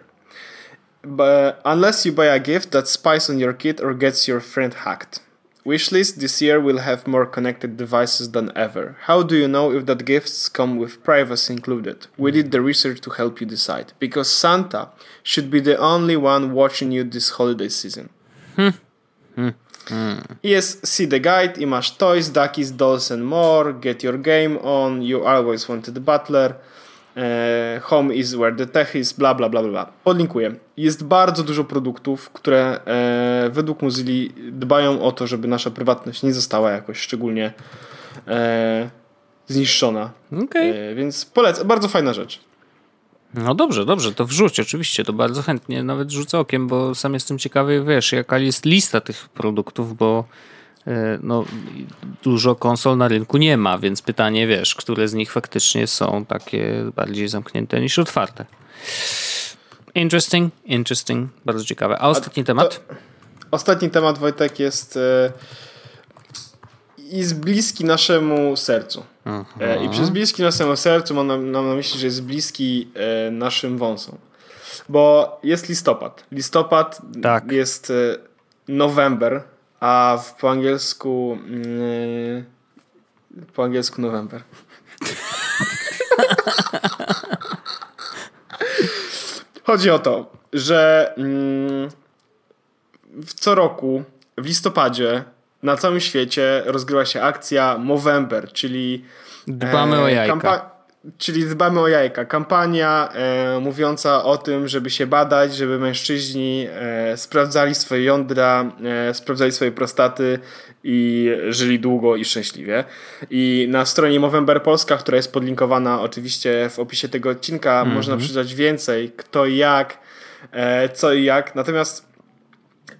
But unless you buy a gift that spies on your kid or gets your friend hacked. Wishlist this year will have more connected devices than ever. How do you know if that gifts come with privacy included? We did the research to help you decide. Because Santa should be the only one watching you this holiday season. Jest See the Guide i masz Toys, Duckies, Dolls and More, Get Your Game On, You Always Wanted Butler, e, Home is Where the Tech is, bla bla bla bla. Podlinkuję. Jest bardzo dużo produktów, które e, według Mozilla dbają o to, żeby nasza prywatność nie została jakoś szczególnie e, zniszczona. Okay. E, więc polecam, bardzo fajna rzecz. No dobrze, dobrze, to wrzuć oczywiście, to bardzo chętnie nawet rzucę okiem, bo sam jestem ciekawy, wiesz, jaka jest lista tych produktów, bo e, no, dużo konsol na rynku nie ma, więc pytanie, wiesz, które z nich faktycznie są takie bardziej zamknięte niż otwarte. Interesting, interesting, bardzo ciekawe. A ostatni A temat? Ostatni temat, Wojtek, jest e, jest bliski naszemu sercu. Aha. E, I przez bliski naszemu sercu mam na, mam na myśli, że jest bliski e, naszym wąsom. Bo jest listopad. Listopad tak. jest e, November, a w, po angielsku mm, po angielsku November. Chodzi o to, że w co roku w listopadzie na całym świecie rozgrywa się akcja Movember, czyli dbamy e, o jajka. Czyli dbamy o jajka. Kampania e, mówiąca o tym, żeby się badać, żeby mężczyźni e, sprawdzali swoje jądra, e, sprawdzali swoje prostaty i żyli długo i szczęśliwie. I na stronie Movember Polska, która jest podlinkowana oczywiście w opisie tego odcinka, mm -hmm. można przeczytać więcej, kto i jak, e, co i jak. Natomiast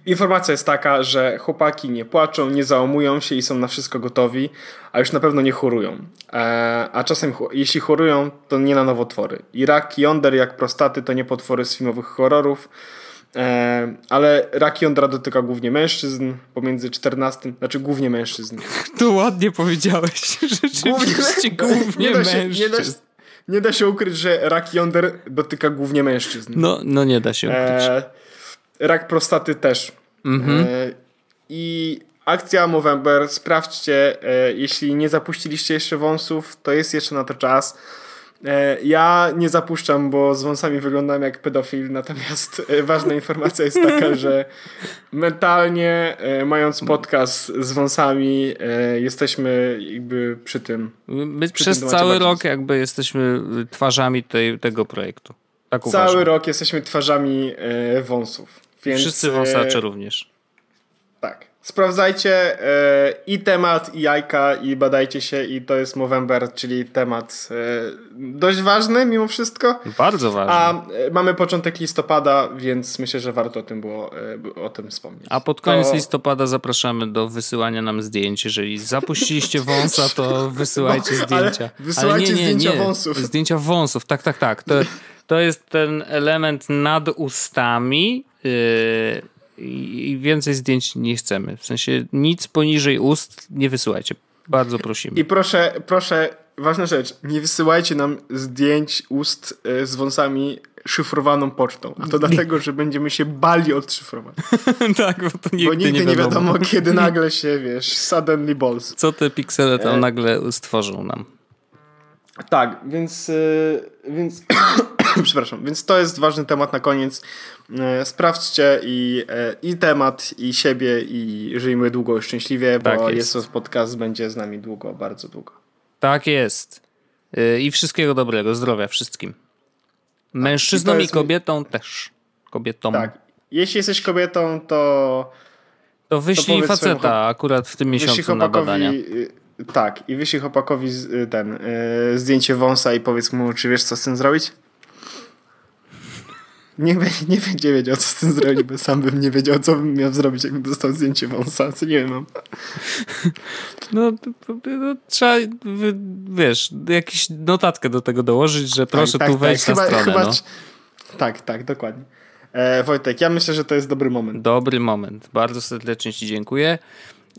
informacja jest taka, że chłopaki nie płaczą, nie załamują się i są na wszystko gotowi, a już na pewno nie chorują. E, a czasem, jeśli chorują, to nie na nowotwory. I rak jąder, jak prostaty, to nie potwory z filmowych horrorów, e, ale rak jądra dotyka głównie mężczyzn pomiędzy 14, znaczy głównie mężczyzn. To ładnie powiedziałeś, rzeczywiście głównie, głównie nie mężczyzn. Się, nie, da, nie, da, się ukryć, że rak jąder dotyka głównie mężczyzn. No, no nie da się ukryć. E, rak prostaty też. Mhm. E, I akcja Movember, sprawdźcie, e, jeśli nie zapuściliście jeszcze wąsów, to jest jeszcze na to czas. E, ja nie zapuszczam, bo z wąsami wyglądam jak pedofil, natomiast ważna informacja jest taka, że mentalnie mając podcast z wąsami jesteśmy jakby przy tym. My przy przez tym cały rok jakby jesteśmy twarzami tej, tego projektu. Tak cały uważam. rok jesteśmy twarzami wąsów. Więc, Wszyscy wąsacze również. Tak. Sprawdzajcie e, i temat, i jajka, i badajcie się, i to jest Movember, czyli temat e, dość ważny mimo wszystko. Bardzo ważny. A e, mamy początek listopada, więc myślę, że warto o tym było o tym wspomnieć. A pod koniec to... listopada zapraszamy do wysyłania nam zdjęć. Jeżeli zapuściliście wąsa, to wysyłajcie no, zdjęcia. Ale wysyłajcie ale nie, nie, zdjęcia nie. wąsów. Zdjęcia wąsów, tak, tak, tak. To, to jest ten element nad ustami, Yy, i więcej zdjęć nie chcemy. W sensie nic poniżej ust nie wysyłajcie. Bardzo prosimy. I proszę, proszę, ważna rzecz, nie wysyłajcie nam zdjęć ust yy, z wąsami szyfrowaną pocztą. A to dlatego, że będziemy się bali odszyfrować. tak, bo to nigdy, bo nigdy nie, wiadomo. nie wiadomo, kiedy nagle się, wiesz, suddenly balls. Co te piksele tam e... nagle stworzą nam. Tak, więc, yy, więc przepraszam, więc to jest ważny temat na koniec. E, sprawdźcie i, e, i temat, i siebie, i żyjmy długo i szczęśliwie, bo tak jest. jest podcast będzie z nami długo, bardzo długo. Tak jest. E, I wszystkiego dobrego, zdrowia wszystkim. Mężczyznom tak, i, i kobietom też. Kobietom. Tak. Jeśli jesteś kobietą, to. To wyślij to faceta akurat w tym miesiącu na badania. Y, tak, i wyślij chłopakowi y, ten y, zdjęcie wąsa i powiedz mu, czy wiesz, co z tym zrobić? Nie, nie będzie wiedział, co z tym zrobić, bo sam bym nie wiedział, co bym miał zrobić, jakbym dostał zdjęcie wąsa, co nie wiem. No, no, trzeba, wiesz, jakąś notatkę do tego dołożyć, że tak, proszę tak, tu tak, wejść tak. na chyba, stronę. Chyba, no. Tak, tak, dokładnie. E, Wojtek, ja myślę, że to jest dobry moment. Dobry moment. Bardzo serdecznie Ci dziękuję.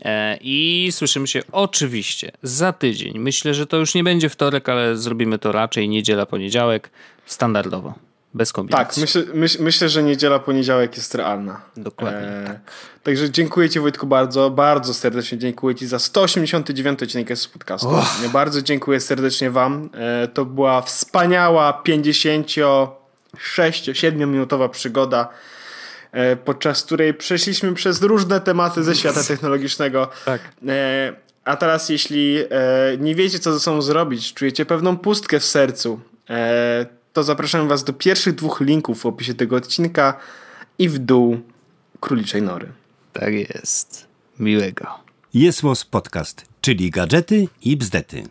E, I słyszymy się oczywiście za tydzień. Myślę, że to już nie będzie wtorek, ale zrobimy to raczej niedziela, poniedziałek, standardowo. Bez kombinacji. Tak, myślę, myśl, myślę, że niedziela, poniedziałek jest realna. Dokładnie. E, tak. Także dziękuję Ci Wojtku bardzo, bardzo serdecznie dziękuję Ci za 189 odcinek z podcastu. Oh. Bardzo dziękuję serdecznie Wam. E, to była wspaniała 56-7 minutowa przygoda, e, podczas której przeszliśmy przez różne tematy ze świata technologicznego. Tak. E, a teraz jeśli e, nie wiecie co ze sobą zrobić, czujecie pewną pustkę w sercu, e, to zapraszam Was do pierwszych dwóch linków w opisie tego odcinka i w dół króliczej nory. Tak jest. Miłego. Jest Podcast, czyli gadżety i bzdety.